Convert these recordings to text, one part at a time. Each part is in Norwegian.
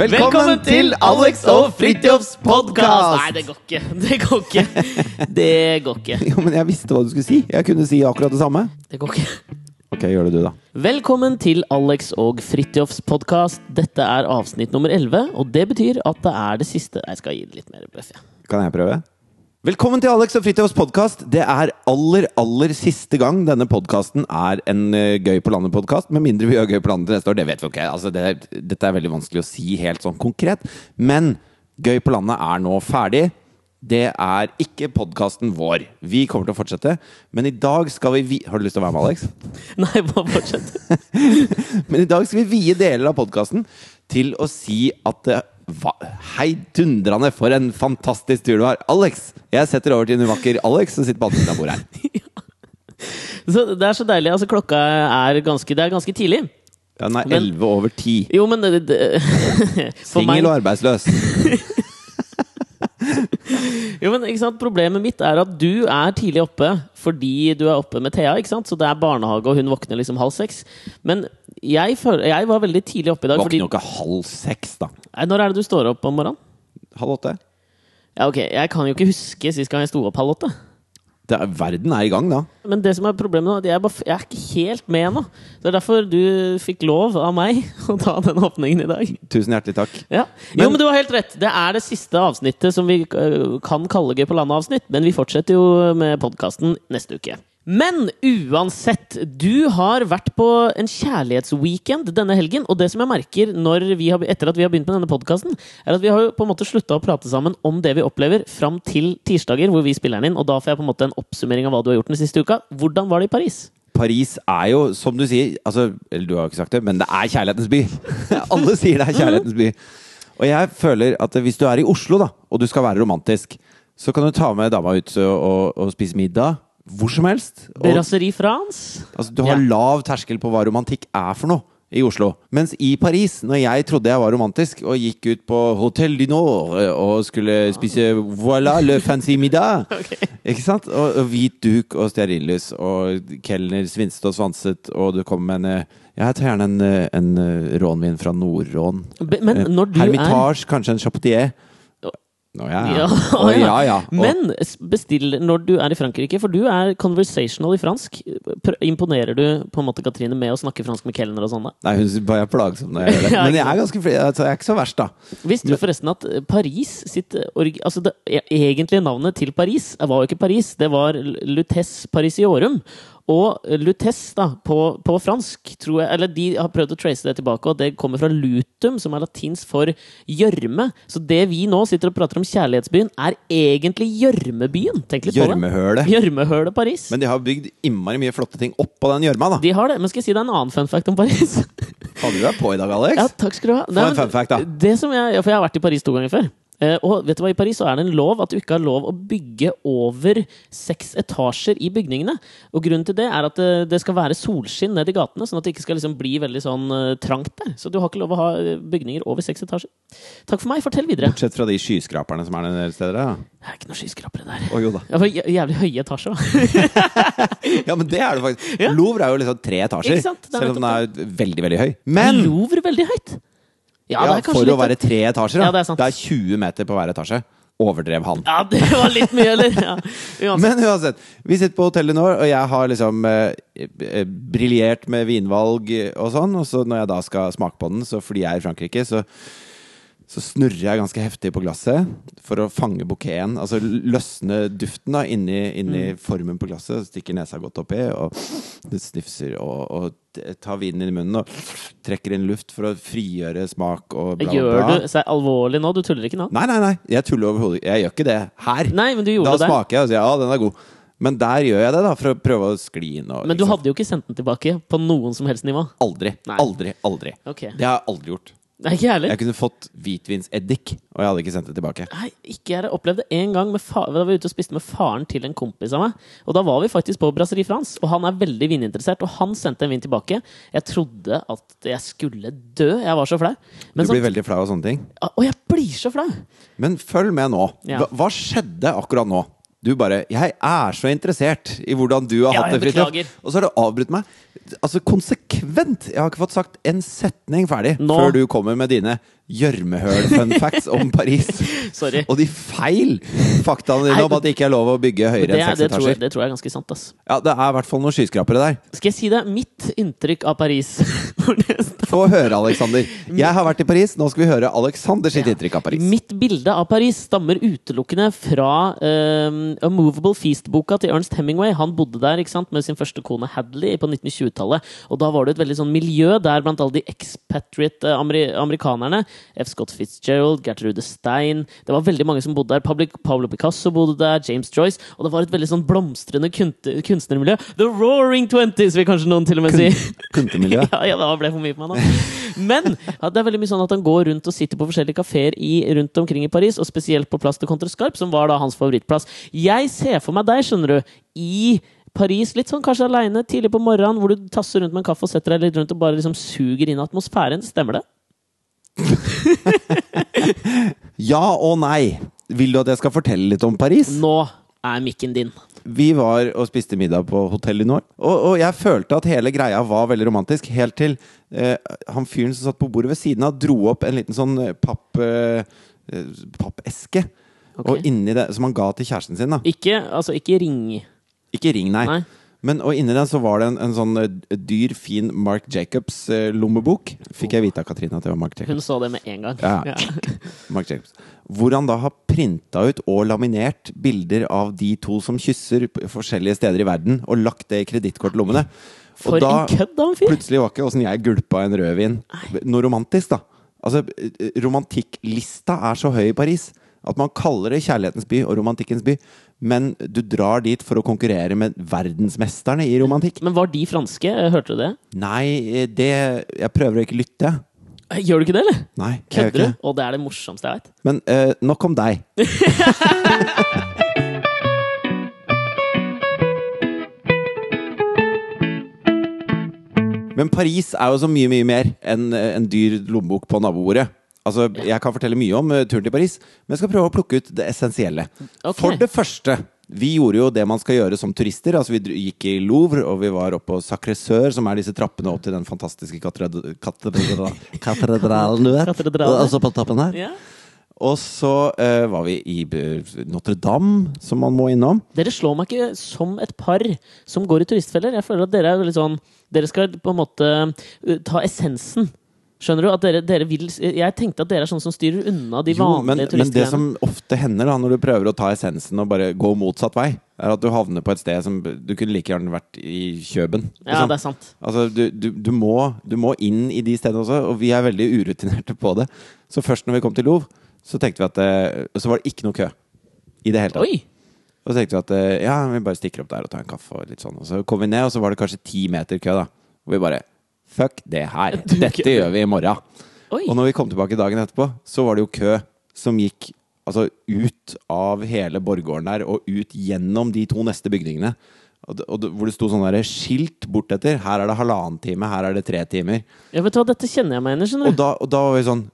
Velkommen til Alex og Fridtjofs podkast! Nei, det går ikke. Det går ikke. Det går ikke. Jo, men jeg visste hva du skulle si. Jeg kunne si akkurat det samme. Det går ikke. Ok, gjør det du, da. Velkommen til Alex og Fridtjofs podkast. Dette er avsnitt nummer 11, og det betyr at det er det siste Jeg skal gi det litt mer bløff, jeg. Kan jeg prøve? Velkommen til Alex og Fridtjofs podkast. Det er aller, aller siste gang denne podkasten er en uh, Gøy på landet-podkast. Med mindre vi gjør Gøy på landet til neste år. Det vet vi ikke. Altså, det, dette er veldig vanskelig å si helt sånn konkret. Men Gøy på landet er nå ferdig. Det er ikke podkasten vår. Vi kommer til å fortsette. Men i dag skal vi vi Har du lyst til å være med, Alex? Nei, bare fortsett. Men i dag skal vi vie deler av podkasten til å si at det hva, Heidundrende, for en fantastisk tur du har! Alex! Jeg setter over til en vakker Alex som sitter på andre siden av bordet her. Så det er så deilig. Altså, klokka er ganske Det er ganske tidlig. Ja, Den er elleve 11 over 10. Jo, men det, det, Singel og arbeidsløs. Jo, men ikke sant? Problemet mitt er at du er tidlig oppe fordi du er oppe med Thea. ikke sant? Så det er barnehage, og hun våkner liksom halv seks. Men jeg, føler, jeg var veldig tidlig oppe i dag. Våkner jo ikke halv seks, da. Nei, Når er det du står opp om morgenen? Halv åtte. Ja, ok, Jeg kan jo ikke huske sist gang jeg sto opp halv åtte. Er, verden er i gang, da. Men det som er problemet nå, jeg, er bare, jeg er ikke helt med nå. Det er derfor du fikk lov av meg å ta den åpningen i dag. Tusen hjertelig takk. Ja. Men- jo, men du har helt rett. Det er det siste avsnittet som vi øh, kan kalle Gøy på landet-avsnitt. Men vi fortsetter jo med podkasten neste uke. Men uansett, du har vært på en kjærlighetsweekend denne helgen. Og det som jeg merker har, etter at vi har begynt med denne podkasten, er at vi har på en måte slutta å prate sammen om det vi opplever, fram til tirsdager, hvor vi spiller den inn. Og da får jeg på en måte en oppsummering av hva du har gjort den siste uka. Hvordan var det i Paris? Paris er jo, som du sier altså, Eller du har jo ikke sagt det, men det er kjærlighetens by. Alle sier det er kjærlighetens by. Og jeg føler at hvis du er i Oslo, da, og du skal være romantisk, så kan du ta med dama ut og, og, og spise middag. Hvor som helst. Brasserie France? altså, du har Ja. lav terskel på hva romantikk er for noe i Oslo. Mens i Paris, når jeg trodde jeg var romantisk og gikk ut på Hotel du Nord eh, og skulle spise voilà le fancy middag Ikke sant? Og, og hvit duk og stearinlys og kelner svinset og svanset, og du kommer med en eh, Jeg tar gjerne en, eh, en rånvin fra Nord-Rån. Men når du er Hermitage, kanskje en Chapotier. Å ja, ja. Ja, Å, ja, ja. Og- Men bestill når du er i Frankrike, for du er conversational i fransk. Imponerer du på en måte Katrine med å snakke fransk med kelner og sånn? Nei, hun bare er plagsom når jeg gjør det. Men jeg er ganske altså, jeg er ikke så verst, da. Visste du forresten at eh, Paris sitt eh, Altså det e- egentlige navnet til Paris var jo ikke Paris, det var L- Parisiorum. Og lutess da, på, på fransk, tror jeg Eller de har prøvd å trace det tilbake, og det kommer fra lutum, som er latinsk for gjørme. Så det vi nå sitter og prater om kjærlighetsbyen, er egentlig gjørmebyen. Tenk litt. Gjørmehølet. Gjørmehølet Paris. Men de har bygd innmari mye flotte ting oppå den gjørma, da. De har det, men skal jeg si deg en annen fun fact om Paris? Hadde du deg på i dag, Alex? ja, takk skal du ha. Få en fun fact, da. Det som jeg, for jeg har vært i Paris to ganger før. Eh, og vet du hva, i Paris så er det en lov at du ikke har lov å bygge over seks etasjer i bygningene. Og grunnen til det er at det, det skal være solskinn ned i gatene, sånn at det ikke skal liksom bli veldig sånn eh, trangt der. Så du har ikke lov å ha eh, bygninger over seks etasjer. Takk for meg, fortell videre. Bortsett fra de skyskraperne som er en del steder. Ja. Det er ikke noen skyskrapere der. Å jo da. Ja, var jævlig høye etasjer, da. Ja, men det er det faktisk. Ja. Louvre er jo liksom tre etasjer. Er Selv om den er veldig, veldig høy. Men Louvre veldig høyt. Ja, ja, for å være tre etasjer. Ja, det er det er 20 meter på hver etasje. Overdrev han. Ja, det var litt mye, eller? Ja. Uansett. Men uansett, vi sitter på hotellet nå, og jeg har liksom eh, eh, briljert med vinvalg og sånn. Og så når jeg da skal smake på den, så fordi jeg er i Frankrike, så, så snurrer jeg ganske heftig på glasset for å fange bouqueten. Altså løsne duften da inni, inni Mm. formen på glasset. Stikker nesa godt oppi, og snifser og, og tar vinen inn i munnen og trekker inn luft for å frigjøre smak og bla, bla, Gjør bla. du seg alvorlig nå? Du tuller ikke nå? Nei, nei, nei. Jeg tuller overhodet. Jeg gjør ikke det her. Nei, men du gjorde Da det der. smaker jeg og sier ja, den er god. Men der gjør jeg det, da, for å prøve å skli inn. Og, Men du liksom. hadde jo ikke sendt den tilbake på noen som helst nivå. Aldri. Nei. Aldri. Aldri. Okay. Det har jeg aldri gjort. Nei, ikke heller. Jeg kunne fått hvitvinseddik, og jeg hadde ikke sendt det tilbake. Nei, ikke jeg det. En gang med fa da var vi ute og spiste med faren til en kompis av meg. Og da var vi faktisk på Brasserie France, og han er veldig vininteressert. Og han sendte en vin tilbake. Jeg trodde at jeg skulle dø. Jeg var så flau. Men Du blir veldig flau av sånne ting. Og jeg blir så flau! Men følg med nå. Ja. Hva, hva skjedde akkurat nå? Du bare 'Jeg er så interessert i hvordan du har Ja, hatt det', Fridtjof. Og så har du avbrutt meg. Altså konsekvent! Jeg har ikke fått sagt en setning ferdig Nå. før du kommer med dine gjørmehøl-fun facts om Paris. Sorry. Og de feil faktaene dine om at det ikke er lov å bygge høyere enn seks etasjer. det tror jeg er ganske sant, ass. Ja, det er i hvert fall noen skyskrapere der. Skal jeg si det? Mitt inntrykk av Paris Få høre, Alexander. Jeg har vært i Paris, nå skal vi høre Alexander sitt inntrykk av Paris. Mitt bilde av Paris stammer utelukkende fra um, A Movable Feast-boka til Ernst Hemingway. Han bodde der ikke sant, med sin første kone Hadley på 1920-tallet. Og da var det et veldig sånn miljø der blant alle de expatriate amerikanerne F. Scott Fitzgerald, Gertrude Stein Det var veldig mange som bodde der. Pablo, Pablo Picasso bodde der, James Joyce. Og det var et veldig sånn blomstrende kunstnermiljø. The Roaring Twenties, vil kanskje noen til og med si. Kuntemiljø. Ja, ja, det ble for mye for meg nå. Men ja, det er veldig mye sånn at han går rundt og sitter på forskjellige kafeer rundt omkring i Paris, og spesielt på Place de Contrescarpe, som var da hans favorittplass. Jeg ser for meg deg, skjønner du, i Paris, litt sånn kanskje aleine, tidlig på morgenen, hvor du tasser rundt med en kaffe og setter deg litt rundt og bare liksom suger inn atmosfæren. Stemmer det? Ja og nei. Vil du at jeg skal fortelle litt om Paris? Nå er mikken din. Vi var og spiste middag på Hotell Nord, og, og jeg følte at hele greia var veldig romantisk. Helt til eh, han fyren som satt på bordet ved siden av, dro opp en liten sånn eh, papp, eh, eh, pappeske. Okay. Og inni det, Som han ga til kjæresten sin. da Ikke, altså, ikke ring. Ikke ring, nei. Nei. Men, og inni den så var det en, en sånn eh, dyr, fin Mark Jacobs-lommebok. Fikk jeg vite av Katrine at det var Mark Jacobs. Hun så det med en gang. Ja. Mark Jacobs. Hvor han da har printa ut og laminert bilder av de to som kysser på forskjellige steder i verden, og lagt det i kredittkortlommene. Og For da en kødd, da, en fyr! plutselig var ikke åssen jeg gulpa en rødvin noe romantisk, da. Altså, eh, romantikklista er så høy i Paris at man kaller det kjærlighetens by og romantikkens by, men du drar dit for å konkurrere med verdensmesterne i romantikk. Men var de franske? Hørte du det? Nei, eh, det Jeg prøver å ikke lytte. Gjør du ikke det, eller? Nei, Kødder du? Og det er det morsomste jeg veit. Men uh, nok om deg. Men Paris er jo så mye, mye mer enn eh, en dyr lommebok på nabobordet. Altså, Jeg kan fortelle mye om eh, turen til Paris, men jeg skal prøve å plukke ut det essensielle. Okay. For det første, vi gjorde jo det man skal gjøre som turister. Altså, Vi gikk i Louvre, og vi var oppe på Sacré Sør, som er disse trappene opp til den fantastiske katedra- katedra- katedralen. Altså på toppen her. Ja. Og så uh, var vi i eh, Notre-Dame, som man må innom. Dere slår meg ikke som et par som går i turistfeller. Jeg føler at dere er veldig sånn Dere skal på en måte uh, ta essensen. Skjønner du? At dere, dere vil Jeg tenkte at dere er sånne som styrer unna de Jo, men, vanlige men det som ofte hender da når du prøver å ta essensen og bare gå motsatt vei, er at du havner på et sted som Du kunne like gjerne vært i Kjøben. Ja, liksom. det er sant. Altså, du, du, du, må, du må inn i de stedene også, og vi er veldig urutinerte på det. Så først når vi kom til Lov, så tenkte vi at det, Så var det ikke noe kø. I det hele tatt. Oi! Og så tenkte vi at eh, ja, vi bare stikker opp der og tar en kaffe. Og litt sånn Og så kom vi ned, og så var det kanskje ti meter kø. da Og vi bare Fuck det her. Dette gjør vi i morgen. Oi. Og når vi kom tilbake dagen etterpå, så var det jo kø som gikk altså, ut av hele borggården der og ut gjennom de to neste bygningene. Og, det- og det- hvor det sto sånn der skilt bortetter. Her er det halvannen time, her er det tre timer. Ja, vet du hva, dette kjenner jeg meg igjen i, Og da, og da var vi sånn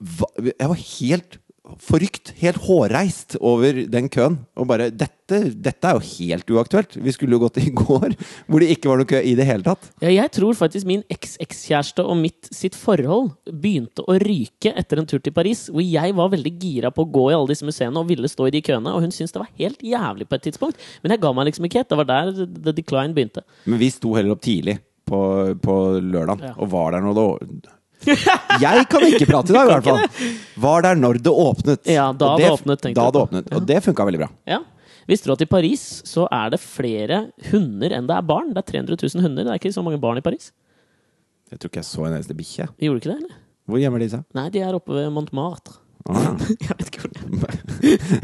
hva, Jeg var helt forrykt, helt hårreist over den køen. Og bare dette, dette er jo helt uaktuelt. Vi skulle jo gått i går, hvor det ikke var noe kø i det hele tatt. Ja, jeg tror faktisk min eks-ekskjæreste og mitt sitt forhold begynte å ryke etter en tur til Paris, hvor jeg var veldig gira på å gå i alle disse museene og ville stå i de køene, og hun syntes det var helt jævlig på et tidspunkt. Men jeg ga meg liksom ikke helt. Det var der the decline begynte. Men vi sto heller opp tidlig på, på lørdag Ja. og var der når det Jeg kan ikke prate i dag, i hvert fall. Var der når det åpnet. Ja, da Og det åpnet, Da det åpnet. Og det funka veldig bra. Ja. Visste du at i Paris så er det flere hunder enn det er barn? Det er 300 000 hunder. Det er ikke så mange barn i Paris. Jeg tror ikke jeg så en eneste bikkje. Gjorde du ikke det, eller? Hvor gjemmer de seg? Nei, de er oppe ved Montmartre. Ah, Jeg vet ikke hvor.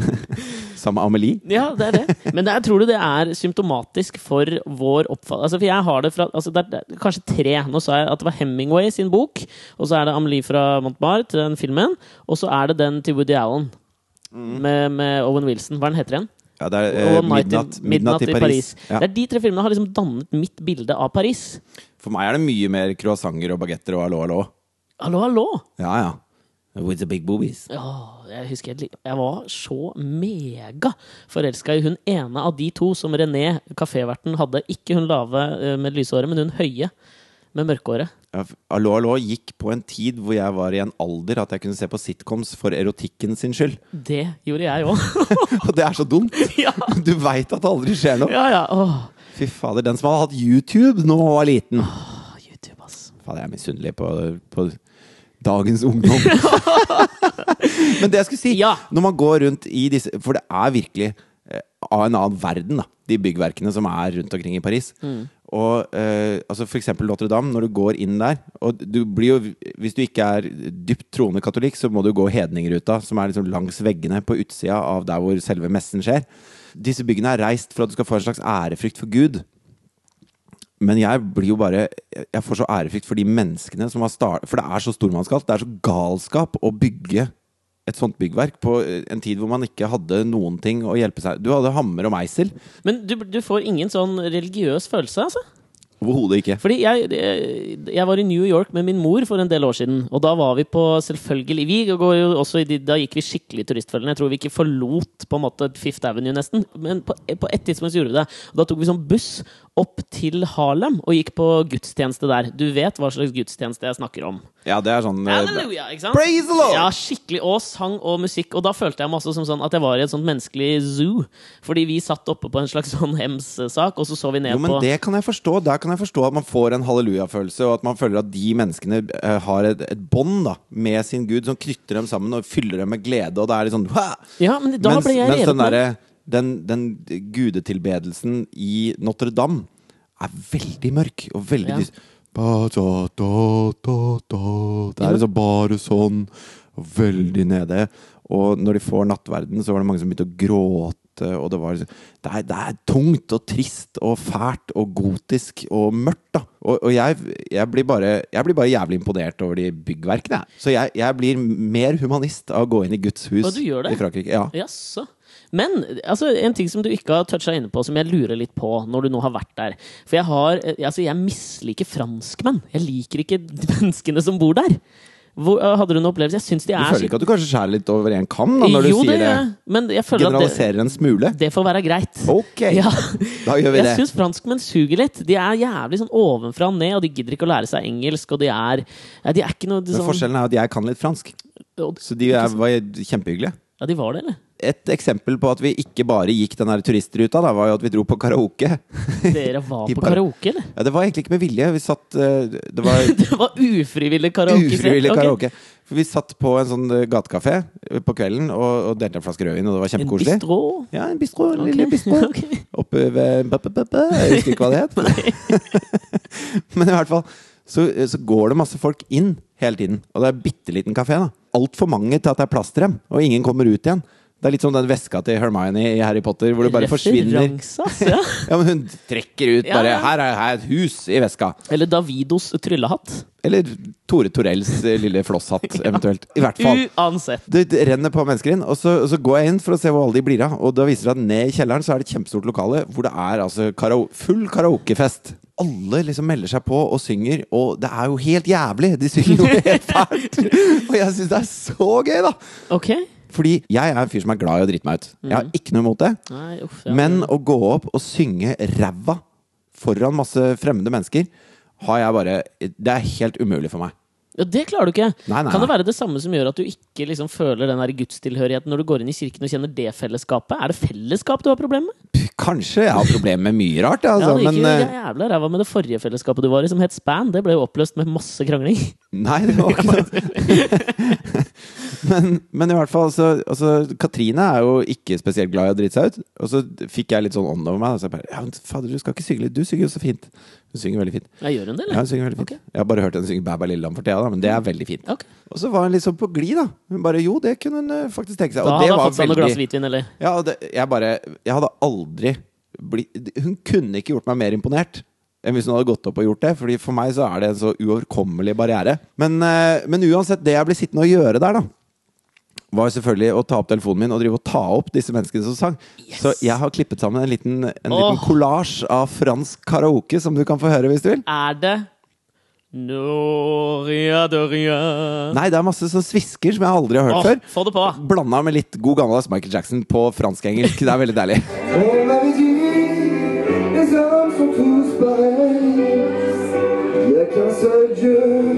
Sammen Amelie? Ja, det er det. Men det, jeg tror du det er symptomatisk for vår oppfatning altså, For jeg har det fra altså, det er, Kanskje tre. Nå sa jeg at det var Hemingway sin bok, og så er det Amelie fra Montmartre, den filmen, og så er det den til Woody Allen. Med, med Owen Wilson. Hva er den heter igjen? Ja, det er eh, in- midnatt, midnatt i Paris. Ja. Det er de tre filmene har liksom dannet mitt bilde av Paris. For meg er det mye mer croissanter og bagetter og hallo, hallo. Hallo, hallo! Ja, ja. With the big boobies. Åh, jeg husker jeg, jeg var så mega forelska i hun ene av de to som René, kaféverten, hadde. Ikke hun lave eh, med lyshåret, men hun høye. med mørkehåret. Ja, f- Allo, allo gikk på en tid hvor jeg var i en alder at jeg kunne se på sitcoms for erotikken sin skyld. Det gjorde jeg òg. Og det er så dumt! ja. Du veit at det aldri skjer noe. ja, ja. Åh. Fy fader, den som hadde hatt YouTube nå var liten. Åh, YouTube, ass. Fader, jeg er misunnelig på, på dagens ungdom. Men det jeg skulle si, Ja. når man går rundt i disse For det er virkelig eh, av en annen verden, da, de byggverkene som er rundt omkring i Paris. Og eh, altså For eksempel Notre-Dame, når du går inn der og du blir jo, Hvis du ikke er dypt troende katolikk, så må du gå Hedningruta, som er liksom langs veggene på utsida av der hvor selve messen skjer. Disse byggene er reist for at du skal få en slags ærefrykt for Gud. Men jeg blir jo bare Jeg får så ærefrykt for de menneskene som har startet For det er så stormannsgalt. Det er så galskap å bygge et sånt byggverk på en tid hvor man ikke hadde noen ting å hjelpe seg Du hadde hammer og meisel. Men du, du får ingen sånn religiøs følelse, altså? Overhodet ikke. Fordi jeg, jeg var i New York med min mor for en del år siden. Og da var vi på selvfølgelig Vi går jo også i Da gikk vi skikkelig turistfølgende. Jeg tror vi ikke forlot på en måte Fifth Avenue, nesten. Men på, på et tidspunkt gjorde vi det. Og da tok vi sånn buss opp til Harlem og gikk på gudstjeneste der. Du vet hva slags gudstjeneste jeg snakker om. Ja, det er sånn eh, Halleluja, ikke sant? Praise the Lord! Ja, skikkelig. Og sang og musikk. Og da følte jeg meg også som sånn at jeg var i et sånt menneskelig zoo. Fordi vi satt oppe på en slags sånn hems-sak, og så så vi ned Jo, men på det kan jeg forstå. Der kan jeg forstå at man får en halleluja-følelse, og at man føler at de menneskene eh, har et, et bånd da, med sin Gud som knytter dem sammen og fyller dem med glede, og det er litt sånn «Hva?» Ja, men da mens, ble jeg mens den, derre- den, den gudetilbedelsen i Notre-Dame er veldig mørk og veldig Ja. dys-. Det er liksom bare sånn, veldig nede. Og når de får nattverden, så var det mange som begynte å gråte. Og det, var, liksom- det, er, det er tungt og trist og fælt og gotisk og mørkt. da Og, og jeg, jeg, blir bare, jeg blir bare jævlig imponert over de byggverkene. Så jeg, jeg blir mer humanist av å gå inn i Guds hus i Frankrike. Ja. Jaså. Men altså, en ting som du ikke har toucha inne på, som jeg lurer litt på når du nå har vært der For jeg har eh, Altså, jeg misliker franskmenn. Jeg liker ikke menneskene som bor der. Hvor, eh, hadde du en opplevelse? Jeg syns de er Du er føler ikke at du kanskje skjærer litt over en kam da, når Jo, du sier det? Men jeg føler at det, Generaliserer en smule? det får være greit. Ok, Ja. da gjør vi Jeg det. syns franskmenn suger litt. De er jævlig sånn ovenfra og ned, og de gidder ikke å lære seg engelsk. Og de er De er ikke noe Men sånn forskjellen er at jeg kan litt fransk. Så de er, var kjempehyggelige. Ja, de var det, eller? Et eksempel på at vi ikke bare gikk den der turistruta, da, var jo at vi dro på karaoke. Dere var på karaoke, eller? Ja, det var egentlig ikke med vilje. Vi satt eh, Det var Det var ufrivillig karaoke. ufrivillig Ok. karaoke. For vi satt på en sånn eh, gatekafé på kvelden og, og delte en flaske rødvin, og det var En bistro? Ja, en bistro. En Ok. lille bistro. Okay. Oppe ved b -b -b ba. Jeg husker ikke hva det het. Men i hvert fall så, så går det masse folk inn hele tiden. Og det er bitte liten kafé. Altfor mange til at det er plass til dem, og ingen kommer ut igjen. Det er litt som den veska til Hermione i Harry Potter, hvor det bare forsvinner. Ja. Ja, men Hun trekker ut bare ja. 'Her er, her er et hus i veska'. Eller Davidos tryllehatt. Eller Tore Torells eh, lille flosshatt, eventuelt. I hvert fall. Uansett. Det det renner på mennesker inn, og så, og så går jeg inn for å se hvor alle de blir av. Og da viser det at ned i kjelleren så er det et kjempestort lokale hvor det er altså karao full karaokefest. Alle liksom melder seg på og synger, og det er jo helt jævlig! De synger jo helt fælt! Og jeg syns det er så gøy, da! Ok. Fordi jeg er en fyr som er glad i å drite meg ut. Jeg har ikke noe imot det. Nei, uff. Ja. Men å gå opp og synge ræva foran masse fremmede mennesker, har jeg bare Det er helt umulig for meg. Ja, det klarer du ikke. Nei, nei, kan det være det samme som gjør at du ikke liksom føler den der gudstilhørigheten når du går inn i kirken og kjenner det fellesskapet? Er det fellesskap du har problemer med? Kanskje jeg har problemer med mye rart, altså, ja, det gikk men jo eh, jævla ræva med det forrige fellesskapet du var i, som het Span. Det ble jo oppløst med masse krangling. Nei, det var ikke men, men i hvert fall, altså, altså Katrine er jo ikke spesielt glad i å drite seg ut. Og så fikk jeg litt sånn ånd over meg. Og så jeg bare, ja, men fader, du skal ikke synge litt. Du synger jo så fint. Hun synger veldig fint. Jeg gjør hun det, Ja, hun synger veldig fint. Okay. Jeg har bare hørt henne synge Bæ bæ lillelam for Thea, da, men det er veldig fint. Okay. Og så var hun sånn på glid, da. Hun bare jo, det kunne hun eh, faktisk tenke seg. Da Og hadde det hadde hun fått seg noe glass hvitvin, eller? Ja, det, jeg bare Jeg hadde aldri blitt Hun kunne ikke gjort meg mer imponert enn hvis hun hadde gått opp og gjort det. Fordi For meg så er det en så uoverkommelig barriere. Men, eh, men uansett, det jeg ble sittende og gjøre der, da var selvfølgelig å ta opp telefonen min og drive og ta opp disse menneskene som sang. Yes! Så jeg har klippet sammen en liten, en Åh. liten kollasj av fransk karaoke som du kan få høre hvis du vil. Er det No, ria ria. Nei, det er masse sånn svisker som jeg aldri har hørt oh, før. få det på! Blanda med litt god gammeldags Michael Jackson på fransk-engelsk. Det er veldig deilig. Les hommes sont tous pareils. Y a qu'un seul Dieu,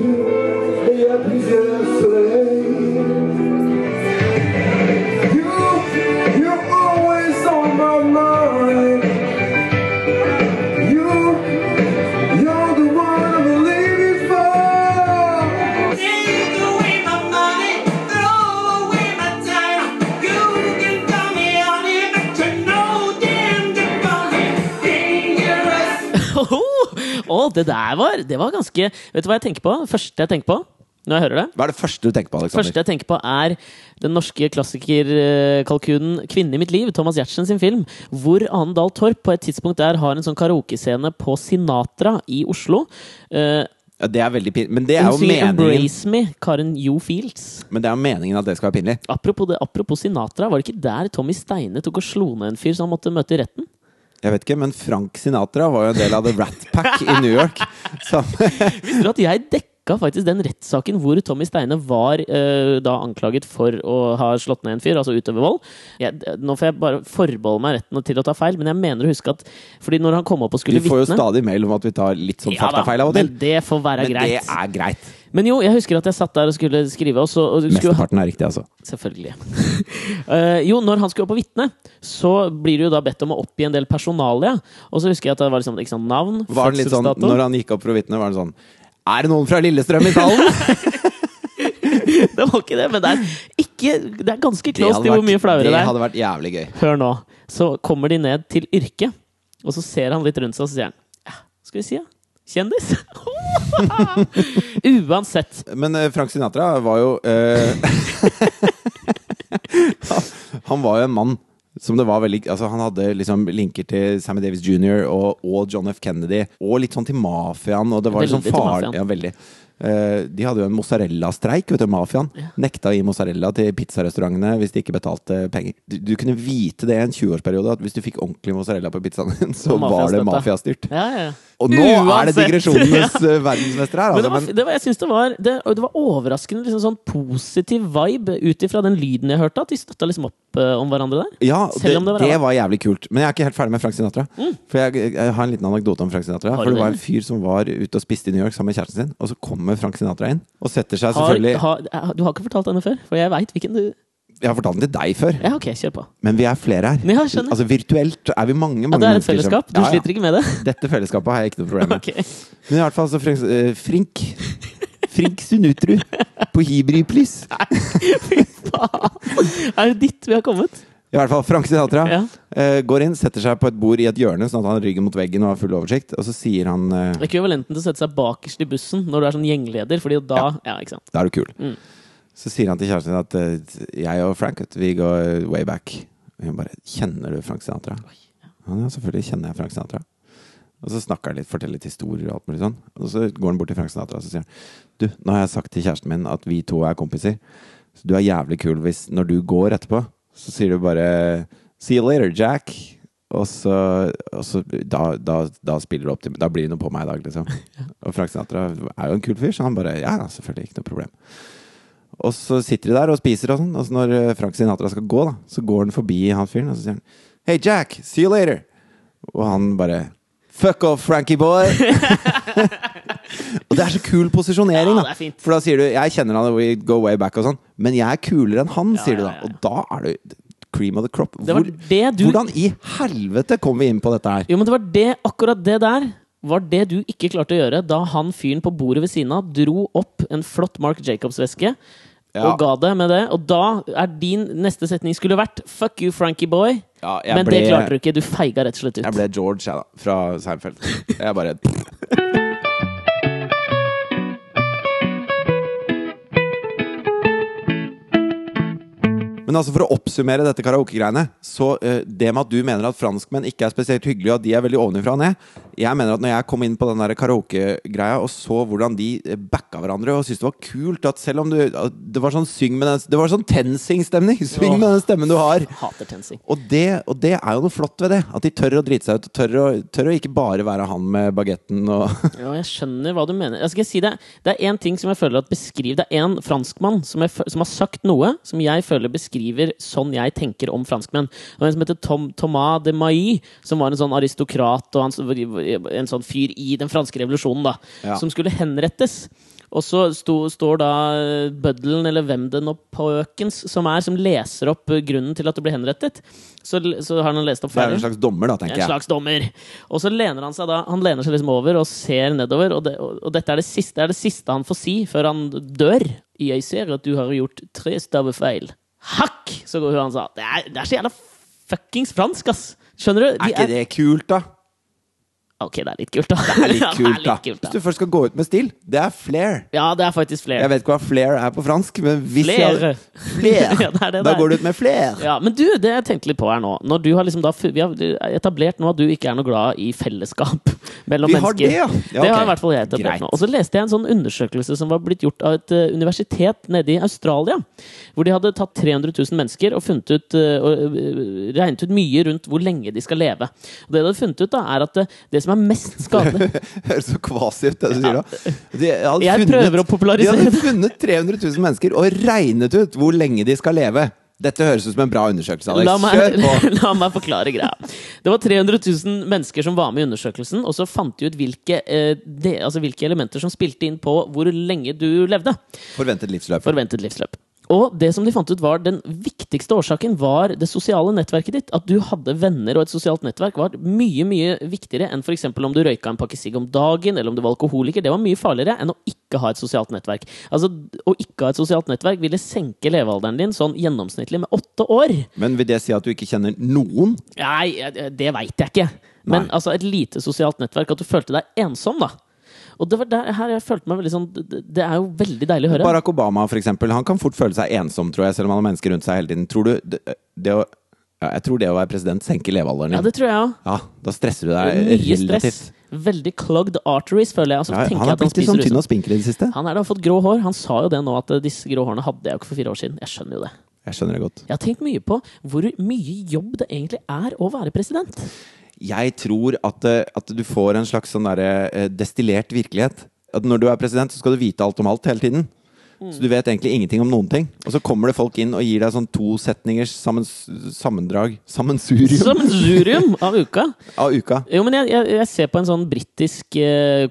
det der var Det var ganske Vet du hva jeg tenker på? Første jeg tenker på når jeg hører det? Hva er det første du tenker på, Alexander? første jeg tenker på, er den norske klassikerkalkunen 'Kvinne i mitt liv', Thomas Giertsen sin film, hvor Ane Dahl Torp på et tidspunkt der har en sånn karaokescene på Sinatra i Oslo. Uh, Ja, det er veldig pinlig. Men det er jo meningen 'Embrace Me', Karen Jo Fields. Men det er jo meningen at det skal være pinlig. Apropos, det, apropos Sinatra, var det ikke der Tommy Steine tok og slo ned en fyr så han måtte møte i retten? Jeg vet ikke, men Frank Sinatra var jo en del av The Rat Pack i New York. Visste du at jeg dekka faktisk den rettssaken hvor Tommy Steine var eh, da anklaget for å ha slått ned en fyr, altså utøve vold? Jeg, nå får jeg bare forbeholde meg retten til å ta feil, men jeg mener å huske at Fordi når han kom opp og vi får jo vitne stadig mail om at vi tar litt sånn faktafeil av og til. Men det får være Men det er greit. Men jo, jeg husker at jeg satt der og skulle skrive, og så og skulle, Mesteparten er riktig, altså. Selvfølgelig. uh, jo, når han skulle opp og vitne, så blir du jo da bedt om å oppgi en del personalia. Og så husker jeg at det var liksom, sant, navn, Var det litt sånn, når han gikk opp for å vitne, var det sånn Er det noen fra Lillestrøm i salen? Det var ikke det, men det er, ikke, det er ganske Det close til hvor mye flauere det det er. hadde vært jævlig gøy. Hør nå. Så kommer de ned til yrket, og så ser han litt rundt seg, og så sier han ja, Skal vi si, ja? Kjendis? Uansett. Men eh, Frank Sinatra var jo uh, Han var jo en mann som det var veldig Altså Han hadde liksom linker til Sammy Davis jr. Og, og John F. Kennedy, og litt sånn til mafiaen. Og det var liksom Veldig til far... Ja, veldig. Eh, de hadde jo en mozzarella-streik, vet du, mafiaen. Nekta å gi mozzarella til pizzarestaurantene hvis de ikke betalte penger. Du, du kunne vite det i en 20-årsperiode, at hvis du fikk ordentlig mozzarella på pizzaen din, så var det mafiastyrt. Ja, ja. Og nå er det Uansett. digresjonenes ja. verdensmester her, Men det altså. var, det var, jeg synes det var, det, det var overraskende liksom sånn positiv vibe ut ifra den lyden jeg hørte, at de støtta liksom opp eh, om hverandre der. Ja, det, var var jævlig kult. Men jeg er ikke helt ferdig med Frank Sinatra. For jeg, jeg har en liten anekdote om Frank Sinatra. For det var en fyr som var ute og spiste i New York sammen med kjæresten sin, og så kommer Frank Sinatra inn og setter seg selvfølgelig har, du har ikke fortalt denne før? For jeg veit hvilken du Jeg har fortalt den til deg før, Ja, ok, kjør på. men vi er flere her. Ja. Altså Virtuelt er vi mange. Ja, mange det er et fellesskap. Du Ja, ja. sliter ikke med det? Dette fellesskapet har jeg ikke noe problem med. Ok. Men i hvert fall så Frank, eh, Frink Frink Sunutru på Hibri, please. Nei, fy faen! Er det ditt vi har kommet? I hvert fall Frank Sinatra Ja. uh, går inn, setter seg på et bord i et hjørne, sånn at han har ryggen mot veggen og har full oversikt, og så sier han uh, Ekvivalenten til å sette seg bakerst i bussen når du er sånn gjengleder, fordi da Ja, sant. Da er du kul. Mm. Så sier han til kjæresten at uh, jeg og Frank vi går way back. Og hun bare Kjenner du Frank Sinatra? Ja, ja, selvfølgelig kjenner jeg Frank Sinatra. Og så snakker han litt, forteller litt historier og alt mulig sånn. Og så går han bort til Frank Sinatra og så sier han Du, nå har jeg sagt til kjæresten min at vi to er kompiser. Så du er jævlig kul hvis når du går etterpå, så sier du bare See you later, Jack. Og så, og så da, da, da spiller du opp til Da blir det noe på meg i dag, liksom. Og Frank Sinatra er jo en kul fyr, så han bare Ja, selvfølgelig, ikke noe problem. Og så sitter de der og spiser og sånn, og så når eh, Frank Sinatra skal gå, da, så går han forbi han fyren, og så sier han Hey Jack, see you later. Og han bare Fuck off, Frankie boy! og det er så kul posisjonering, Ja, da. fint. For da sier du Jeg kjenner han, we go way back og sånn, men jeg er kulere enn han, Ja, sier du da. ja, ja. Og da er du cream of the crop. Det var Hvor, det du Hvordan i helvete kom vi inn på dette her? Jo, men det var det, akkurat det der var det du ikke klarte å gjøre da han fyren på bordet ved siden av dro opp en flott Mark Jacobs-veske Ja. og ga det med det. Og da er din neste setning skulle vært 'fuck you, Frankie boy'. Ja, jeg Men ble- det klarte du ikke. Du feiga rett og slett ut. Jeg ble George, jeg, da. Fra Seinfeld. Jeg bare Men altså for å oppsummere dette karaoke-greiene Så eh, det med at du mener at franskmenn ikke er spesielt hyggelige, og at de er veldig ovenifra og ned Jeg mener at når jeg kom inn på den karaoke-greia og så hvordan de eh, backa hverandre og syntes det var kult at selv om du Det var sånn syng med den Det var sånn TenSing-stemning! Syng med den stemmen du har! Hater TenSing. Og det, og det er jo noe flott ved det. At de tør å drite seg ut. og Tør å, tør å ikke bare være han med bagetten og Ja, jeg skjønner hva du mener. Jeg skal si det. det er én ting som jeg føler at beskriver Det er en franskmann som, jeg, som har sagt noe som jeg føler beskriver sånn jeg tenker om franskmenn. Det var en som heter Tom, Thomas de Mailly, som var en sånn aristokrat. Og han, en sånn fyr i den franske revolusjonen, da, Ja. som skulle henrettes. Og så sto, står da bøddelen, eller hvem det nå pøkens som er, som leser opp eh, grunnen til at du ble henrettet. Så, så har han lest opp Det er en slags dommer, da, En tenker jeg. slags dommer. Og så lener han seg da Han lener seg liksom over og ser nedover, og, det, og, dette er det, siste, det er det siste han får si før han dør. Jeg ser at du har gjort tre stavefeil. Hakk! Så går hun og han sa. Det er, det er så jævla fuckings fransk, ass! Skjønner du? Er ikke det kult, da? Ok, det er litt kult, da. Det er litt kult, da. Hvis du først skal gå ut med stil, det er flair. Ja, det er faktisk flere. Jeg vet ikke hva flair er på fransk, men hvis Flere. Flair! Ja, det er det da der. går du ut med flair. Ja, men du, det jeg tenkte litt på her nå Når du har liksom da, Vi har etablert nå at du ikke er noe glad i fellesskap mellom Vi har mennesker. det, ja. Ja, Det har i hvert fall jeg etablert nå. Og så leste jeg en sånn undersøkelse som var blitt gjort av et uh, universitet nede i Australia. Hvor de hadde tatt 300 000 mennesker og funnet ut uh, og, eh, regnet ut mye rundt hvor lenge de skal leve. Og det de hadde funnet ut, da, er at det, det som er mest skadelig Høres så kvasi ut, det du sier da. De Jeg funnet- prøver å popularisere det. De hadde funnet 300 000 mennesker og regnet ut hvor lenge de skal leve. Dette høres ut som en bra undersøkelse, Alex. La meg, la meg forklare greia. Det var 300 000 mennesker som var med i undersøkelsen, og så fant de ut hvilke, eh, det, altså hvilke elementer som spilte inn på hvor lenge du levde. Forventet livsløp. Forventet livsløp. Og det som de fant ut var den viktigste årsaken var det sosiale nettverket ditt. At du hadde venner og et sosialt nettverk var mye mye viktigere enn f.eks. om du røyka en pakke sigg om dagen, eller om du var alkoholiker. Det var mye farligere enn å ikke ha et sosialt nettverk. Altså, Å ikke ha et sosialt nettverk ville senke levealderen din sånn gjennomsnittlig med åtte år. Men vil det si at du ikke kjenner noen? Nei, det veit jeg ikke. Men Nei. altså et lite sosialt nettverk. At du følte deg ensom, da. Og det var der, her jeg følte meg veldig sånn Det er jo veldig deilig å høre. Barack Obama, for eksempel, han kan fort føle seg ensom, tror jeg, selv om han har mennesker rundt seg hele tiden. Tror du det, det å ja, Jeg tror det å være president senker levealderen din. Ja, det tror jeg også. Ja, da stresser du deg Mye relativt. stress. Veldig clogged arteries, føler jeg. Altså, Ja, han har blitt litt sånn tynn og spinkel i det siste. Han er da fått grå hår. Han sa jo det nå, at eh, disse grå hårene hadde jeg jo ikke for fire år siden. Jeg skjønner jo det. Jeg skjønner det godt. Jeg har tenkt mye på hvor mye jobb det egentlig er å være president. Jeg tror at, eh, at du får en slags sånn derre eh, destillert virkelighet. At når du er president, så skal du vite alt om alt hele tiden. Så du vet egentlig ingenting om noen ting. Og så kommer det folk inn og gir deg sånn to setningers sammens, sammendrag Sammensurium Sammensurium av uka. av uka. Jo, men jeg, jeg, jeg ser på en sånn britisk eh,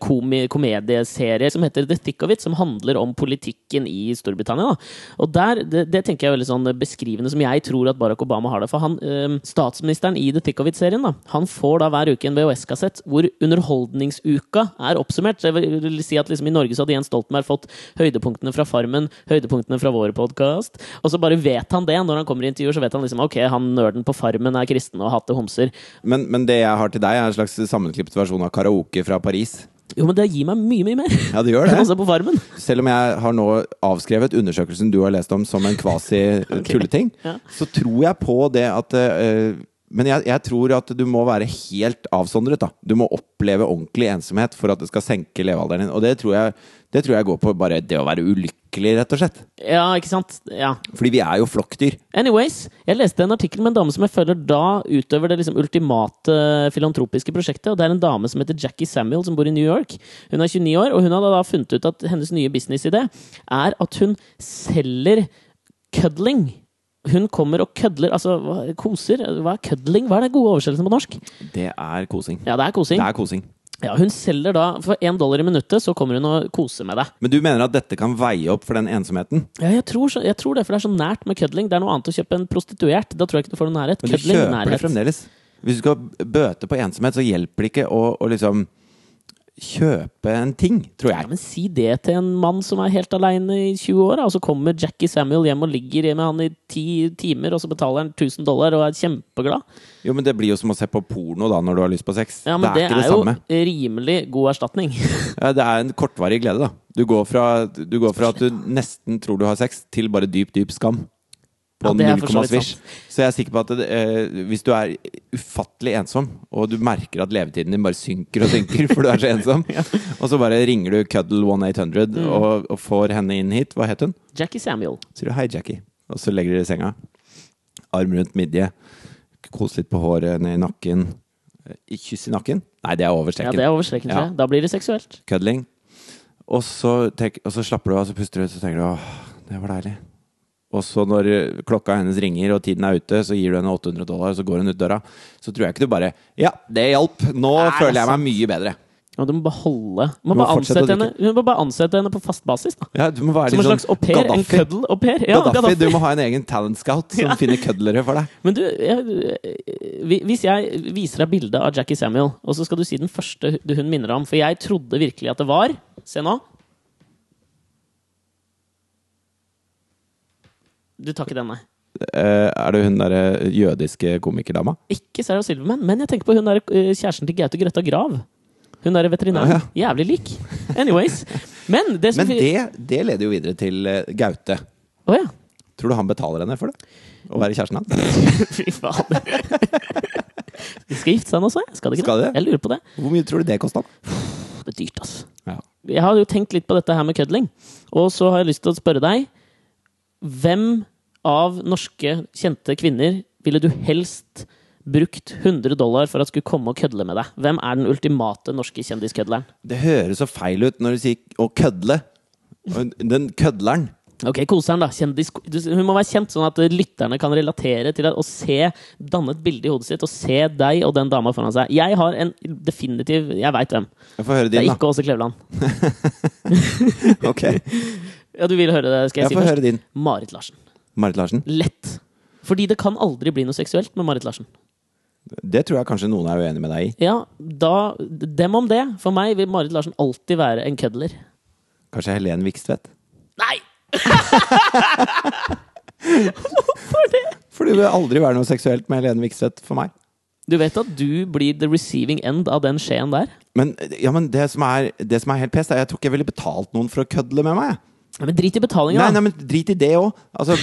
komedieserie som heter The Thick of It, som handler om politikken i Storbritannia. Da. Og der, det, det tenker jeg er veldig sånn beskrivende, som jeg tror at Barack Obama har det. For han, eh, statsministeren i The Thick of It-serien, da, han får da hver uke en VHS-kassett hvor Underholdningsuka er oppsummert. Så jeg vil si at liksom, I Norge så hadde Jens Stoltenberg fått høydepunktene fra Farmen, høydepunktene fra vår podkast, og så bare vet han det. Når han kommer i intervjuer, så vet han liksom ok, han nerden på Farmen er kristen og hater homser. Men, men det jeg har til deg, er en slags sammenklippet versjon av karaoke fra Paris. Jo, men det gir meg mye, mye mer. Ja, det gjør det. se på Farmen. Selv om jeg har nå avskrevet undersøkelsen du har lest om som en kvasi-tulleting, Ja. så tror jeg på det at uh, Men jeg, jeg tror at du må være helt avsondret. da Du må oppleve ordentlig ensomhet for at det skal senke levealderen din. Og det tror jeg, det tror jeg går på bare det å være ulykkelig, rett og slett. Ja, ikke sant? Ja. Fordi vi er jo flokkdyr. Anyways, jeg leste en artikkel med en dame som jeg føler da utøver det liksom ultimate filantropiske prosjektet. Og det er en dame som heter Jackie Samuel, som bor i New York. Hun er 29 år, og hun hadde da funnet ut at hennes nye businessidé er at hun selger cuddling. Hun kommer og kødler Altså, hva, koser? Hva er kødling? Hva er den gode oversettelsen på norsk? Det er kosing. Ja, det er kosing. Det er kosing. Ja, hun selger da For én dollar i minuttet så kommer hun og koser med deg. Men du mener at dette kan veie opp for den ensomheten? Ja, jeg tror, jeg tror det, for det er så nært med cuddling. Det er noe annet å kjøpe en prostituert. Da tror jeg ikke du får noen nærhet. Men du kjøper det fremdeles. Hvis du skal bøte på ensomhet, så hjelper det ikke å, å liksom kjøpe en ting, tror Ja, men si det til en mann som er helt aleine i 20 år, og så kommer Jackie Samuel hjem og ligger med han i ti timer, og så betaler han 1000 dollar og er kjempeglad. Jo, men det blir jo som å se på porno da når du har lyst på sex. Ja, men det er det jo samme. rimelig god erstatning. Ja, det er en kortvarig glede, da. Du går, fra, du går fra at du nesten tror du har sex, til bare dyp, dyp skam. På Ja, det er null så komma svisj. Så jeg er sikker på at eh, hvis du er ufattelig ensom, og du merker at levetiden din bare synker og synker, for du er så ensom, og så bare ringer du Cuddle 1800 Mm. og, og får henne inn hit, hva het hun? Jackie Samuel. Så sier du hei, Jackie. Og så legger dere i senga. Arm rundt midje. Kos litt på håret, ned i nakken. Kyss i nakken? Nei, det er overstreken. Ja, det er overstreken, Ja. Da blir det seksuelt. Cuddling. Og så, tenk, og så slapper du av, så puster du ut, så tenker du åh, det var deilig. Og så når klokka hennes ringer og tiden er ute, så gir du henne 800 dollar, og så går hun ut døra, så tror jeg ikke du bare Ja, det hjalp! Nå Nei, er føler jeg meg mye bedre. Ja, du må bare holde Du må Du må bare ansette henne, du må bare ansette henne på fast basis. da Ja, Som en litt slags au pair. En Gaddafi. cuddle au pair. Ja, Gaddafi, Gaddafi. du må ha en egen talent scout som finner kødlere for deg. Men du, jeg, hvis jeg viser deg bildet av Jackie Samuel, og så skal du si den første hun minner om For jeg trodde virkelig at det var Se nå. Du tar ikke den, nei. Uh, er det hun derre jødiske komikerdama? Ikke Sarah Silverman, men jeg tenker på hun der eh, kjæresten til Gaute Grøtta Grav. Hun der veterinæren. Å, Jævlig lik. Anyways. Men det som Men det, det leder jo videre til eh, Gaute. Oh, ja. Tror du han betaler henne for det? Å være kjæresten hans? Fy faen. De skal gifte seg nå, så. Skal de ikke Skal det? de? Jeg lurer på det. Hvor mye tror du det kosta? Det er dyrt, altså. Ja. Jeg har jo tenkt litt på dette her med kødling. Og så har jeg lyst til å spørre deg Hvem av norske kjente kvinner ville du helst brukt 100 dollar for at skulle komme og kødle med deg? Hvem er den ultimate norske kjendiskødleren? Det høres så feil ut når du sier å kødle. Den kødleren. Ok, koseren, da. Kjendis, hun må være kjent, sånn at lytterne kan relatere til det, og se, danne et bilde i hodet sitt og se deg og den dama foran seg. Jeg har en definitiv Jeg veit hvem. Jeg får høre Det er din, ikke Åse Kleveland. da. Ok, Ja, du vil høre det? Skal jeg, Jeg si får først? høre din. Marit Larsen. Marit Larsen. Lett. Fordi det kan aldri bli noe seksuelt med Marit Larsen. Det tror jeg kanskje noen er uenig med deg i. Ja, da Dem om det. For meg vil Marit Larsen alltid være en kødler. Kanskje Helen Vikstvedt. Nei! Hvorfor det Fordi det vil aldri være noe seksuelt med Helen Vikstvedt for meg. Du vet at du blir the receiving end av den skjeen der? Men, ja, men det, som er, det som er helt pest, er at jeg tror ikke jeg ville betalt noen for å kødle med meg. Men drit i betalinga, Nei, nei, men drit i det òg. Altså,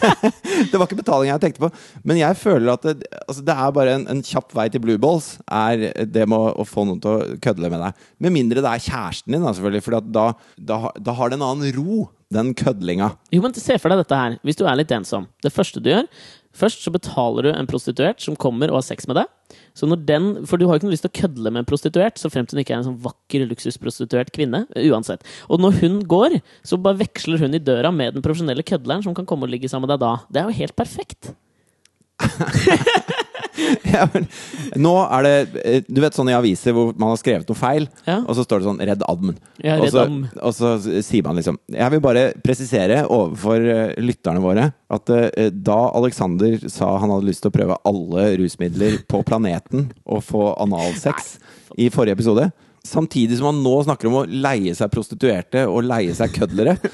det var ikke betaling jeg tenkte på. Men jeg føler at det, altså, det er bare en, en kjapp vei til blue balls. Er det med å, å få noen til å kødde med deg. Med mindre det er kjæresten din, da, selvfølgelig. For da, da, da har det en annen ro, den kødlinga. Jo, men Se for deg dette her, hvis du er litt ensom. Det første du gjør Først så betaler du en prostituert som kommer og har sex med deg. Så når den, For du har jo ikke noe lyst til å kødle med en prostituert, så fremt hun ikke er en sånn vakker luksusprostituert kvinne. Uansett. Og når hun går, så bare veksler hun i døra med den profesjonelle kødleren som kan komme og ligge sammen med deg da. Det er jo helt perfekt. Ja, men, nå er det eh, Du vet sånn i aviser hvor man har skrevet noe feil, Ja. og så står det sånn 'Redd admen'. Ja, og, så, og så sier man liksom Jeg vil bare presisere overfor eh, lytterne våre at uh, da Alexander sa han hadde lyst til å prøve alle rusmidler på planeten og få analsex i forrige episode, samtidig som han nå snakker om å leie seg prostituerte og leie seg kødlere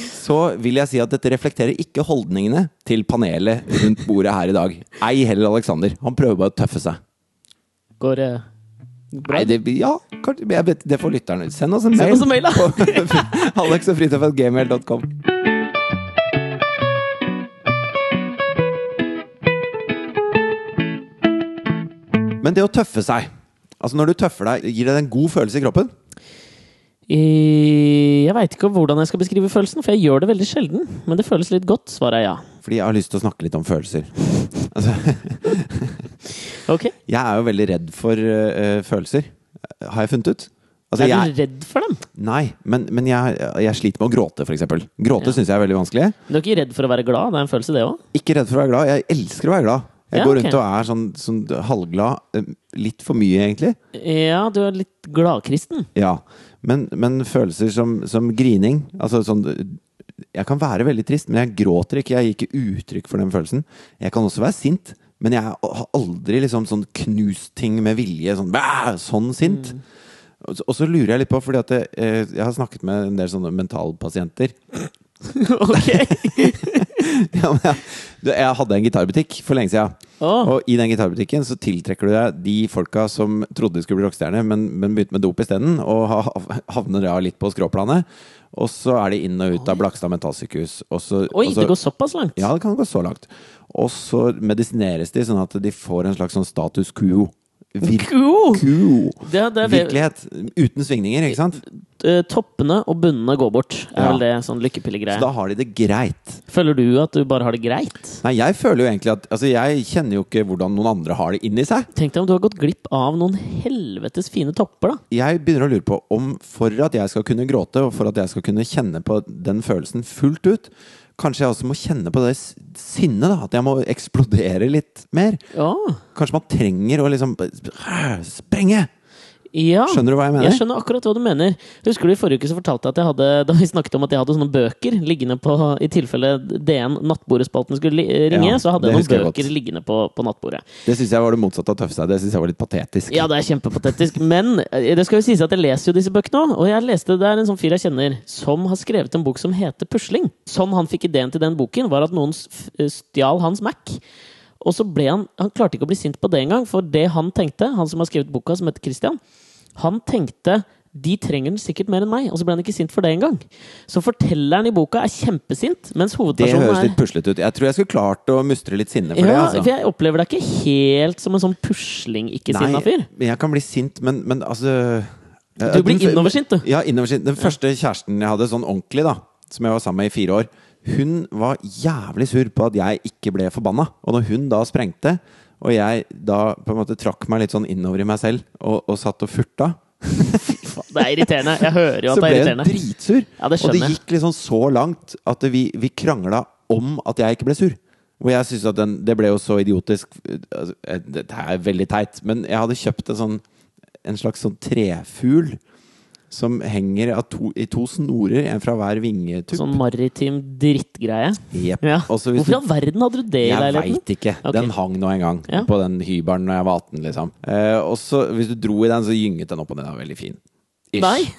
så vil jeg si at dette reflekterer ikke holdningene til panelet rundt bordet her i dag. Ei heller Alexander. Han prøver bare å tøffe seg. Går eh, bra? Nei, det, ja, jeg vet, det får lytterne. Send oss en Send mail, oss en mail, da. Men det å tøffe seg Altså Når du tøffer deg, gir det deg en god følelse i kroppen? Jeg veit ikke hvordan jeg skal beskrive følelsen, for jeg gjør det veldig sjelden. Men det føles litt godt, svarer jeg ja. Fordi jeg har lyst til å snakke litt om følelser. Altså, Ok? jeg er jo veldig redd for uh, følelser, har jeg funnet ut. Altså, er jeg, du redd for dem? Nei, men, men jeg, jeg sliter med å gråte, f.eks. Gråte Ja. synes jeg er veldig vanskelig. Du er ikke redd for å være glad? Det er en følelse, det òg? Ikke redd for å være glad. Jeg elsker å være glad. Jeg Ja, går rundt rundt og er sånn, sånn halvglad. eh, Litt for mye, egentlig. Ja, du er litt gladkristen. Ja. Men, men følelser som, som grining Altså sånn Jeg kan være veldig trist, men jeg gråter ikke. Jeg gir ikke uttrykk for den følelsen. Jeg kan også være sint, men jeg har aldri liksom sånn knust ting med vilje. Sånn, bæ, sånn sint. Så- Og så lurer jeg litt på, fordi at jeg, eh, jeg har snakket med en del sånne mentalpasienter. ok! Ja, jeg, du, jeg hadde en gitarbutikk for lenge siden. Oh. Og i den gitarbutikken så tiltrekker du deg de folka som trodde de skulle bli rockestjerner, men, men begynte med dop isteden, og ha- havner da litt på skråplanet. Og så er de inn og ut av Blakstad mentalsykehus. Og så, Oi, og så, det går såpass langt? Ja, det kan gå så langt. Og så medisineres de sånn at de får en slags sånn status quo. Vir Cool. Det, det, er. Virkelighet uten svingninger, ikke sant? eh, toppene og bunnene går bort. Er Ja. vel det sånn Så da har de det greit. Føler du at du bare har det greit? Nei, jeg føler jo egentlig at Altså, jeg kjenner jo ikke hvordan noen andre har det inni seg. Tenk deg om du har gått glipp av noen helvetes fine topper, da. Jeg begynner å lure på om for at jeg skal kunne gråte, og for at jeg skal kunne kjenne på den følelsen fullt ut, kanskje jeg også må kjenne på det sinnet, da. At jeg må eksplodere litt mer. Ja. Kanskje man trenger å liksom sprenge! Ja. Skjønner du hva jeg mener? Jeg skjønner akkurat hva du mener. Husker du i forrige uke så fortalte jeg at jeg hadde Da vi snakket om at jeg hadde sånne bøker liggende på I tilfelle DN Nattbordespalten skulle li ringe, Ja, så hadde jeg noen jeg noen godt. bøker liggende på, på nattbordet. Det syns jeg var det motsatte av tøffe seg. Det syns jeg var litt patetisk. Ja, det er kjempepatetisk. Men eh, det skal jo sies at jeg leser jo disse bøkene òg. Og jeg leste det er en sånn fyr jeg kjenner som har skrevet en bok som heter Pusling. Sånn han fikk ideen til den boken, var at noen stjal hans Mac. Og så ble han Han klarte ikke å bli sint på det engang, for det han tenkte, han som har skrevet boka, som heter Christian, han tenkte de trenger den sikkert mer enn meg, og så ble han ikke sint for det engang. Så fortelleren i boka er kjempesint, mens Det høres er litt puslete ut. Jeg tror jeg skulle klart å mustre litt sinne for det. Altså. for jeg opplever deg ikke helt som en sånn pusling-ikke-sinna fyr. Nei, jeg kan bli sint, men, men altså Du blir Den- innoversint, du. Ja, innoversint. Den første kjæresten jeg hadde, sånn ordentlig, da, som jeg var sammen med i fire år, hun var jævlig sur på at jeg ikke ble forbanna. Og når hun da sprengte, og jeg da på en måte trakk meg litt sånn innover i meg selv og, og satt og furta, Det er irriterende. Jeg hører jo at det ble er hun irriterende. dritsur. Ja, det og det gikk liksom så langt at vi, vi krangla om at jeg ikke ble sur. Og jeg synes at den, Det ble jo så idiotisk altså, Det er veldig teit, men jeg hadde kjøpt en sånn En slags sånn trefugl som henger to, i to snorer, en fra hver vingetupp. Sånn maritim drittgreie. Yep. Ja. Hvorfor i all verden hadde du det i leiligheten? jeg veit ikke. Okay. Den hang nå en gang Ja. på den hybelen når jeg var 18, liksom. Eh, og så hvis du dro i den, så gynget den opp og ned. Den var veldig fin. Ish. Nei.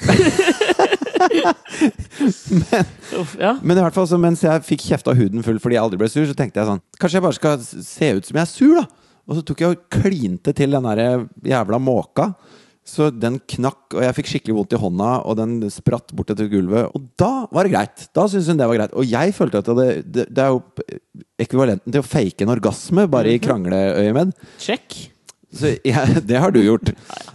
Uff, ja. Men i hvert fall så mens jeg fikk kjeft av huden full fordi jeg aldri ble sur, så tenkte jeg sånn Kanskje jeg bare skal se ut som jeg er sur, da? Og så tok jeg og klinte til den der jævla måka. Så den knakk, og jeg fikk skikkelig vondt i hånda, og den spratt bort etter gulvet. Og da var det greit. Da syntes hun det var greit. Og jeg følte at det, det, det er jo ekvivalenten til å fake en orgasme, bare i krangleøyemed. Check. Så jeg, det har du gjort.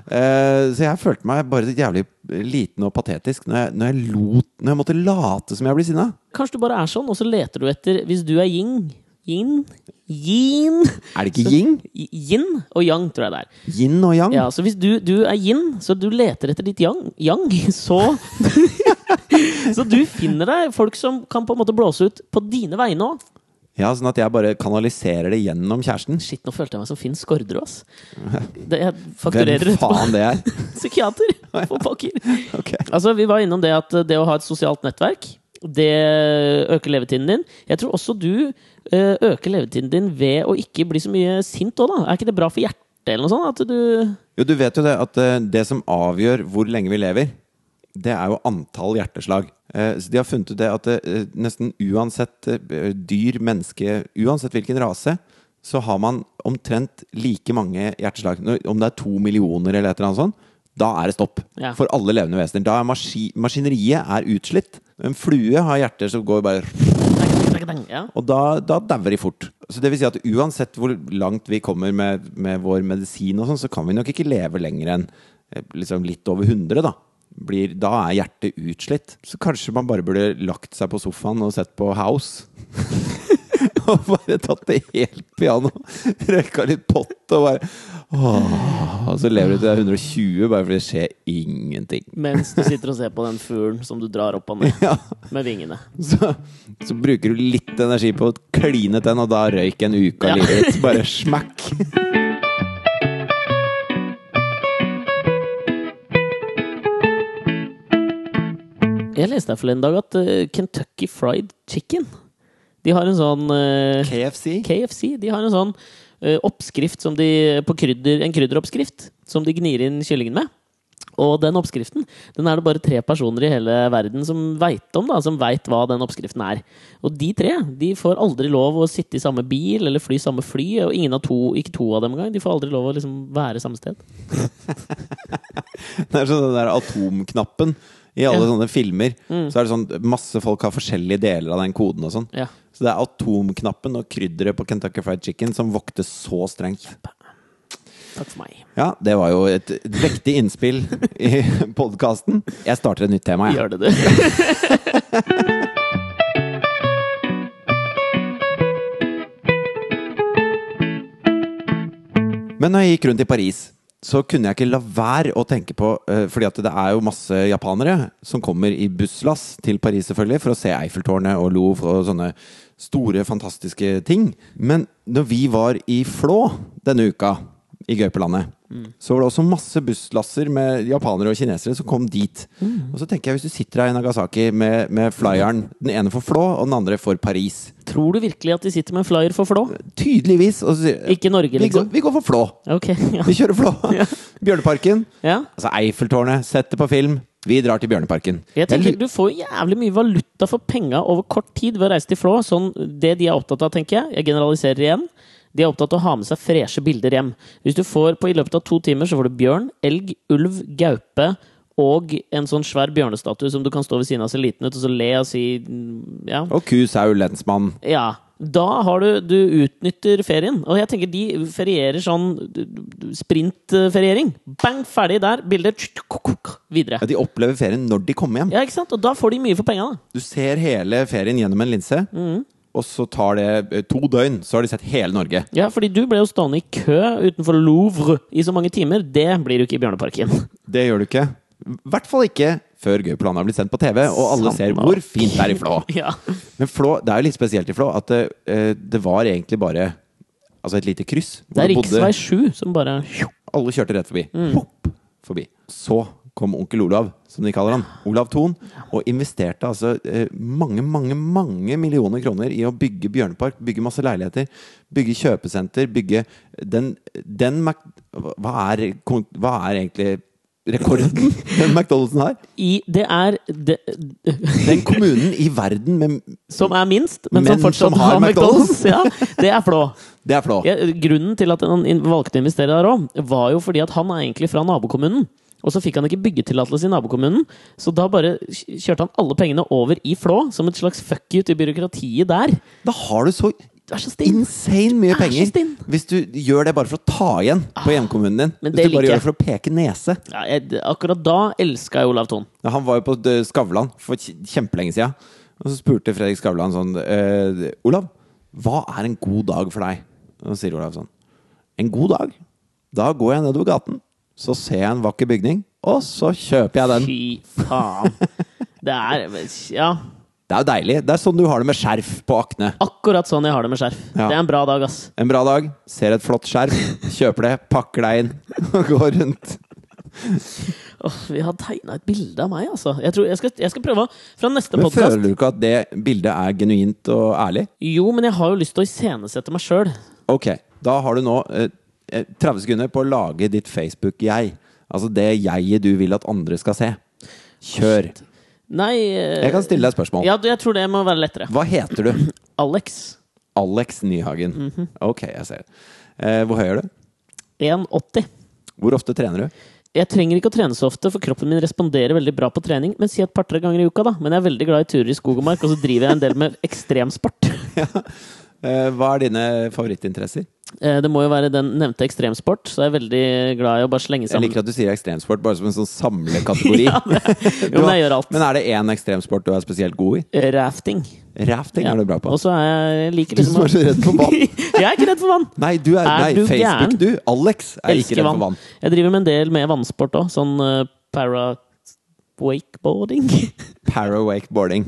Uh, så jeg følte meg bare jævlig liten og patetisk når jeg, når jeg, lot, når jeg måtte late som jeg ble sinna. Kanskje du bare er sånn, og så leter du etter Hvis du er yin Yin? Yin? Er det ikke yin? Yin og yang, tror jeg det er. Yin og yang? Ja, Så hvis du, du er yin, så du leter etter ditt yang, yang så Så du finner deg folk som kan på en måte blåse ut på dine vegne òg. Ja, Sånn at jeg bare kanaliserer det gjennom kjæresten. Shit, nå følte jeg meg som Finn Skårderud, ass. Jeg fakturerer Hvem faen det er? Psykiater! For pokker. okay. Altså, vi var innom det at det å ha et sosialt nettverk, det øker levetiden din. Jeg tror også du eh, øker levetiden din ved å ikke bli så mye sint òg, da. Er ikke det bra for hjertet, eller noe sånt? At du Jo, du vet jo det at eh, det som avgjør hvor lenge vi lever, det er jo antall hjerteslag. Eh, Så de har funnet ut det at nesten uansett dyr, menneske, uansett hvilken rase, så har man omtrent like mange hjerteslag. Om det er to millioner eller et eller annet sånt, da er det stopp. Ja. For alle levende vesener. Da er maski maskineriet er utslitt. En flue har hjerter som går bare Ja. Og da, da dauer de fort. Så det vil si at uansett hvor langt vi kommer med, med vår medisin, og sånn, så kan vi nok ikke leve lenger enn eh, liksom litt over 100, da. Blir, da er hjertet utslitt. Så kanskje man bare burde lagt seg på sofaen og sett på House. og bare tatt det helt piano. Røyka litt pott og bare åh, Og så lever du til du er 120 bare fordi det skjer ingenting. Mens du sitter og ser på den fuglen som du drar opp og ned Ja, med vingene. så, så bruker du litt energi på å kline den, og da røyk en uke av Ja. livet ditt. Bare smakk. Jeg leste her forleden dag at eh, Kentucky Fried Chicken De har en sånn eh, KFC. KFC de har en sånn eh, oppskrift som de, på krydder, en krydderoppskrift som de gnir inn kyllingen med. Og den oppskriften den er det bare tre personer i hele verden som veit om, da, som veit hva den oppskriften er. Og de tre de får aldri lov å sitte i samme bil eller fly samme fly. Og ingen av to, ikke to av dem engang. De får aldri lov å liksom være samme sted. Det er sånn den der atomknappen i alle Ja. sånne filmer. Mm. Så er det sånn masse folk har forskjellige deler av den koden og sånn. Ja. Så det er atomknappen og krydderet på Kentucky Fried Chicken som voktes så strengt. Takk for meg. Ja, det var jo et vektig innspill i podkasten. Jeg starter et nytt tema, jeg. Gjør det, du. Men når jeg gikk rundt i Paris, så kunne jeg ikke la være å tenke på uh, Fordi at det er jo masse japanere som kommer i busslass til Paris selvfølgelig for å se Eiffeltårnet og Louvre og sånne store, fantastiske ting. Men når vi var i Flå denne uka, i Gaupelandet, så var det også masse busslasser med japanere og kinesere som kom dit. Og så tenker jeg, hvis du sitter her i Nagasaki med, med flyeren, den ene for Flå og den andre for Paris Tror du virkelig at de sitter med en flyer for Flå? Tydeligvis. Sier, Ikke Norge, vi, går, liksom? vi går for Flå. Okay, ja. Vi kjører Flå. Bjørneparken. ja. Altså Eiffeltårnet. Sett det på film. Vi drar til Bjørneparken. Jeg tenker Du får jævlig mye valuta for penga over kort tid ved å reise til Flå. Sånn, det de er opptatt av, tenker jeg, jeg generaliserer igjen, de er opptatt av å ha med seg freshe bilder hjem. Hvis du får på i løpet av to timer, så får du bjørn, elg, ulv, gaupe og en sånn svær bjørnestatue som du kan stå ved siden av og se liten ut, og så le og si mm, ja. Og ku, sau, lensmann. ja. Da har du Du utnytter ferien. Og jeg tenker de ferierer sånn sprintferiering. Bang, ferdig der. Bilder. Videre. Ja, de opplever ferien når de kommer hjem. Ja, ikke sant? Og da får de mye for pengene. Du ser hele ferien gjennom en linse, Mm. Og så tar det eh, to døgn, så har de sett hele Norge. Ja, fordi du ble jo stående i kø utenfor Louvre i så mange timer. Det blir du ikke i Bjørneparken. Det gjør du ikke. I hvert fall ikke før Gøyplan har blitt sendt på TV, og alle ser hvor fint det er i Flå. ja. Men Flå, det er jo litt spesielt i Flå at det, eh, det var egentlig bare altså et lite kryss. Det er riksvei 7 som bare Alle kjørte rett forbi. Mm. Hopp, forbi. Så kom onkel Olav, som de kaller han, Olav Thon, og investerte altså eh, mange, mange, mange millioner kroner i å bygge Bjørnepark, bygge masse leiligheter, bygge kjøpesenter, bygge den, den Mac... Hva er, hva er egentlig rekorden den McDonald'sen har? i Det er det, Den kommunen i verden med som er minst, men, Men som fortsatt som har har McDonald's. Ja, det er Flå. Det er Flå. Ja, grunnen til at han valgte å investere der òg, var jo fordi at han er egentlig fra nabokommunen. Og så fikk han ikke byggetillatelse i nabokommunen, så da bare kjørte han alle pengene over i Flå, som et slags fuck you til byråkratiet der. Da har du så så insane mye Er penger hvis du gjør det bare for å ta igjen på hjemkommunen din. men Hvis du bare gjør det for å peke nese. Ja, jeg, akkurat da elska jeg Olav Thon. Ja, han var jo på eh, Skavlan for kj- kjempelenge siden. Og så spurte Fredrik Skavlan sånn eh, Olav, hva er en god dag for deg? Og så sier Olav sånn En god dag? Da går jeg nedover gaten, så ser jeg en vakker bygning, og så kjøper jeg den. Fy faen. Det er Ja. Det er jo deilig. Det er sånn du har det med skjerf på Akne. Akkurat sånn jeg har det med skjerf. Ja. Det er en bra dag, ass. En bra dag, ser et flott skjerf, kjøper det, pakker deg inn og går rundt. Oh, vi har tegna et bilde av meg, altså. Jeg, tror jeg, skal, jeg skal prøve Fra neste podkast føler du ikke at det bildet er genuint og ærlig? Jo, men jeg har jo lyst til å iscenesette meg sjøl. Ok, da har du nå eh, 30 sekunder på å lage ditt Facebook-jeg. Altså det jeget du vil at andre skal se. Kjør. Nei eh, Jeg kan stille deg et spørsmål. Ja, du, jeg tror det må være lettere. Hva heter du? Alex. Alex Nyhagen. Mhm. Ok, jeg ser. Eh, hvor høy er du? 1,80. Hvor ofte trener du? Jeg trenger ikke å trene så ofte, for kroppen min responderer veldig bra på trening. Men si et par-tre ganger i uka, da. Men jeg er veldig glad i turer i skog og mark, og så driver jeg en del med ekstremsport. Eh, hva er dine favorittinteresser? Eh, Det må jo være den nevnte ekstremsport, så jeg er veldig glad i å bare slenge sammen Jeg liker at du sier ekstremsport bare som en sånn samlekategori. ja, det, Jo, men jeg gjør alt. Men er det én ekstremsport du er spesielt god i? Rafting. Rafting Ja. er du bra på. Og så er jeg like Du liksom som er så redd for vann. jeg er ikke redd for vann! Nei, du er, Er nei du Facebook, gæren? du. Alex er ikke Elsker redd vann. for vann. Jeg driver med en del med vannsport òg. Sånn uh, para... Wakeboarding. Para-wakeboarding.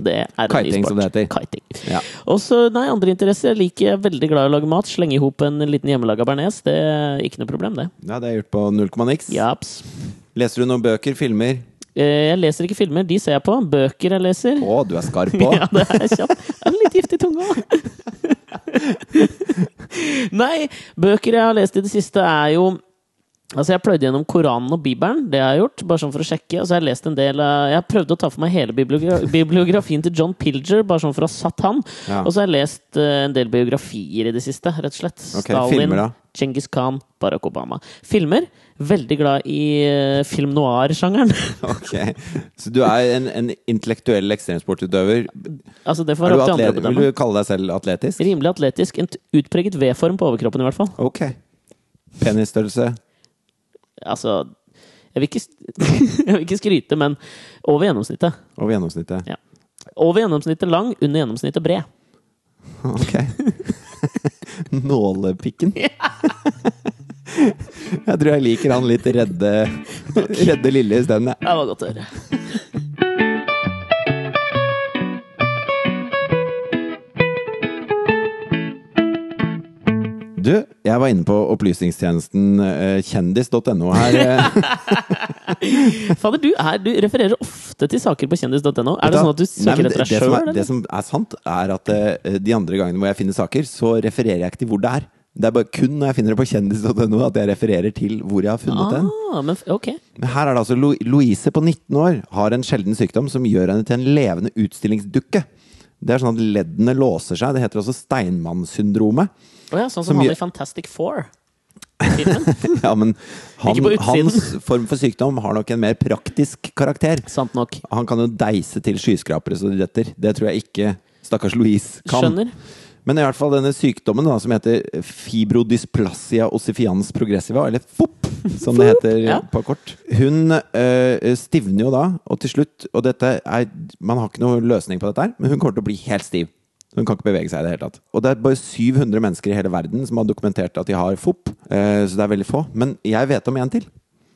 Kiting, som det heter. Kiting. Ja. Også, nei, andre interesser. Jeg liker jeg veldig glad i å lage mat. Slenge i hop en liten hjemmelaga bearnés. Det er ikke noe problem, det. ja, det er gjort på null komma niks. Japs. Leser du noen bøker, filmer? Eh, Jeg leser ikke filmer, de ser jeg på. Bøker jeg leser. Å, du er skarp på! Ja, det er kjapt. Det er litt gift i tunga. Nei, bøker jeg har lest i det siste, er jo Altså, jeg pløyde gjennom Koranen og Bibelen, det har jeg gjort, bare sånn for å sjekke. Og så har jeg lest en del av Jeg prøvde å ta for meg hele bibliografien til John Pilger, bare sånn for å ha satt han. Ja. Og så har jeg lest eh, en del biografier i det siste, rett og slett. Stalin, filmer? Genghis Khan, Barack Obama. Filmer. Veldig glad i eh, film noir-sjangeren. Ok, Så du er en, en intellektuell ekstremsportutøver. altså, det får være opp til andre vil du kalle deg selv atletisk? Rimelig atletisk. En utpreget V-form på overkroppen, i hvert fall. Ok. Penisstørrelse? Altså jeg vil, ikke, jeg vil ikke skryte, men over gjennomsnittet. Over gjennomsnittet. Ja. Over gjennomsnittet lang, under gjennomsnittet bred. Ok. Nålepikken. Jeg tror jeg liker han litt redde, redde lille isteden. jeg. Det var godt å høre. Du, jeg var inne på opplysningstjenesten eh, kjendis.no her. eh. Fader, du, er, du refererer ofte til saker på kjendis.no. Er det sånn at du søker etter deg sjøl? det som er sant, er at eh, de andre gangene hvor jeg finner saker, så refererer jeg ikke til hvor det er. Det er bare kun når jeg finner det på kjendis.no at jeg refererer til hvor jeg har funnet det. Ah, men, okay. Men her er det altså Louise på 19 år har en sjelden sykdom som gjør henne til en levende utstillingsdukke. Det er sånn at leddene låser seg. Det heter også Steinmann-syndromet. Å ja, sånn Som som han i Fantastic Four. Ja, men han, hans form for sykdom har nok en mer praktisk karakter. Sant nok. Han kan jo deise til skyskrapere så de detter. Det tror jeg ikke stakkars Louise kan. Skjønner. Men i hvert fall denne sykdommen da, som heter fibrodysplasia ossifians progressiva, eller FOP, som det heter ja. på kort. Hun øh, stivner jo da, og til slutt Og dette er Man har ikke noen løsning på dette her, men hun kommer til å bli helt stiv. Hun kan ikke bevege seg i det hele tatt. Og det er bare 700 mennesker i hele verden som har dokumentert at de har FOP, øh, så det er veldig få. Men jeg vet om en til.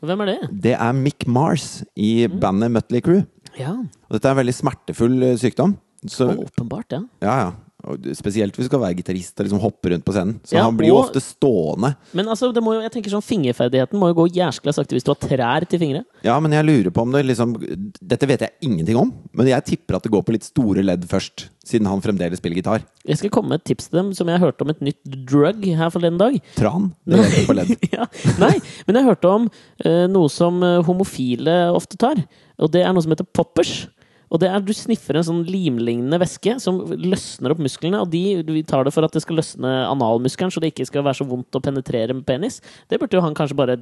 Hvem er det? Det er Mick Mars i bandet Mutley Crew. Ja, Og dette er en veldig smertefull øh, sykdom. Så åpenbart, ja. ja, ja. Og spesielt hvis du skal være gitarist og liksom hoppe rundt på scenen. Så Ja, han blir jo og- ofte stående. Men altså, det må jo, jeg tenker sånn fingerferdigheten må jo gå jæskla sakte hvis du har trær til fingre. Ja, men jeg lurer på om det liksom Dette vet jeg ingenting om, men jeg tipper at det går på litt store ledd først. Siden han fremdeles spiller gitar. Jeg skal komme med et tips til dem som jeg hørte om et nytt drug her forleden dag. Tran. Det jeg på ledd. ja, nei, men jeg hørte om uh, noe som eh, homofile ofte tar. Og det er noe som heter poppers. Og det er Du sniffer en sånn limlignende væske som løsner opp musklene. Og de, vi tar det for at det skal løsne analmuskelen, så det ikke skal være så vondt å penetrere med penis. Det burde jo han kanskje bare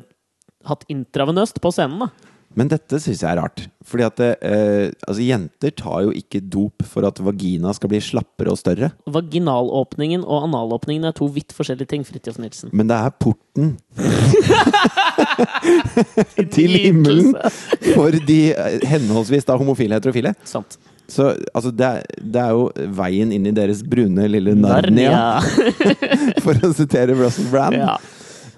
hatt intravenøst på scenen, da. Men dette syns jeg er rart. Fordi at eh, altså, jenter tar jo ikke dop for at vagina skal bli slappere og større. Vaginalåpningen og analåpningen er to vidt forskjellige ting, Fridtjof Nilsen. Men det er porten til himmelen for de eh, henholdsvis da homofile heterofile. Sant. Så altså, det, er, det er jo veien inn i deres brune lille Narnia, for å sitere Russell Brand. Ja.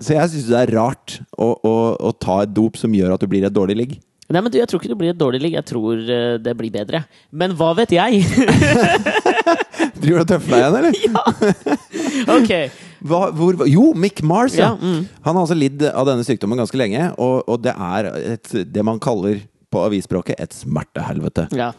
Så jeg syns det er rart å, å, å ta et dop som gjør at du blir et dårlig ligg. Nei, men du, Jeg tror ikke du blir et dårlig ligg. Jeg tror eh, det blir bedre. Men hva vet jeg? Driver du og tøfler deg igjen, eller? ja! ok. Hva, hvor, jo, Mick Mars, ja. Ja, mm. Han har altså lidd av denne sykdommen ganske lenge, og, og det er et, det man kaller på avisspråket et smertehelvete. Ja.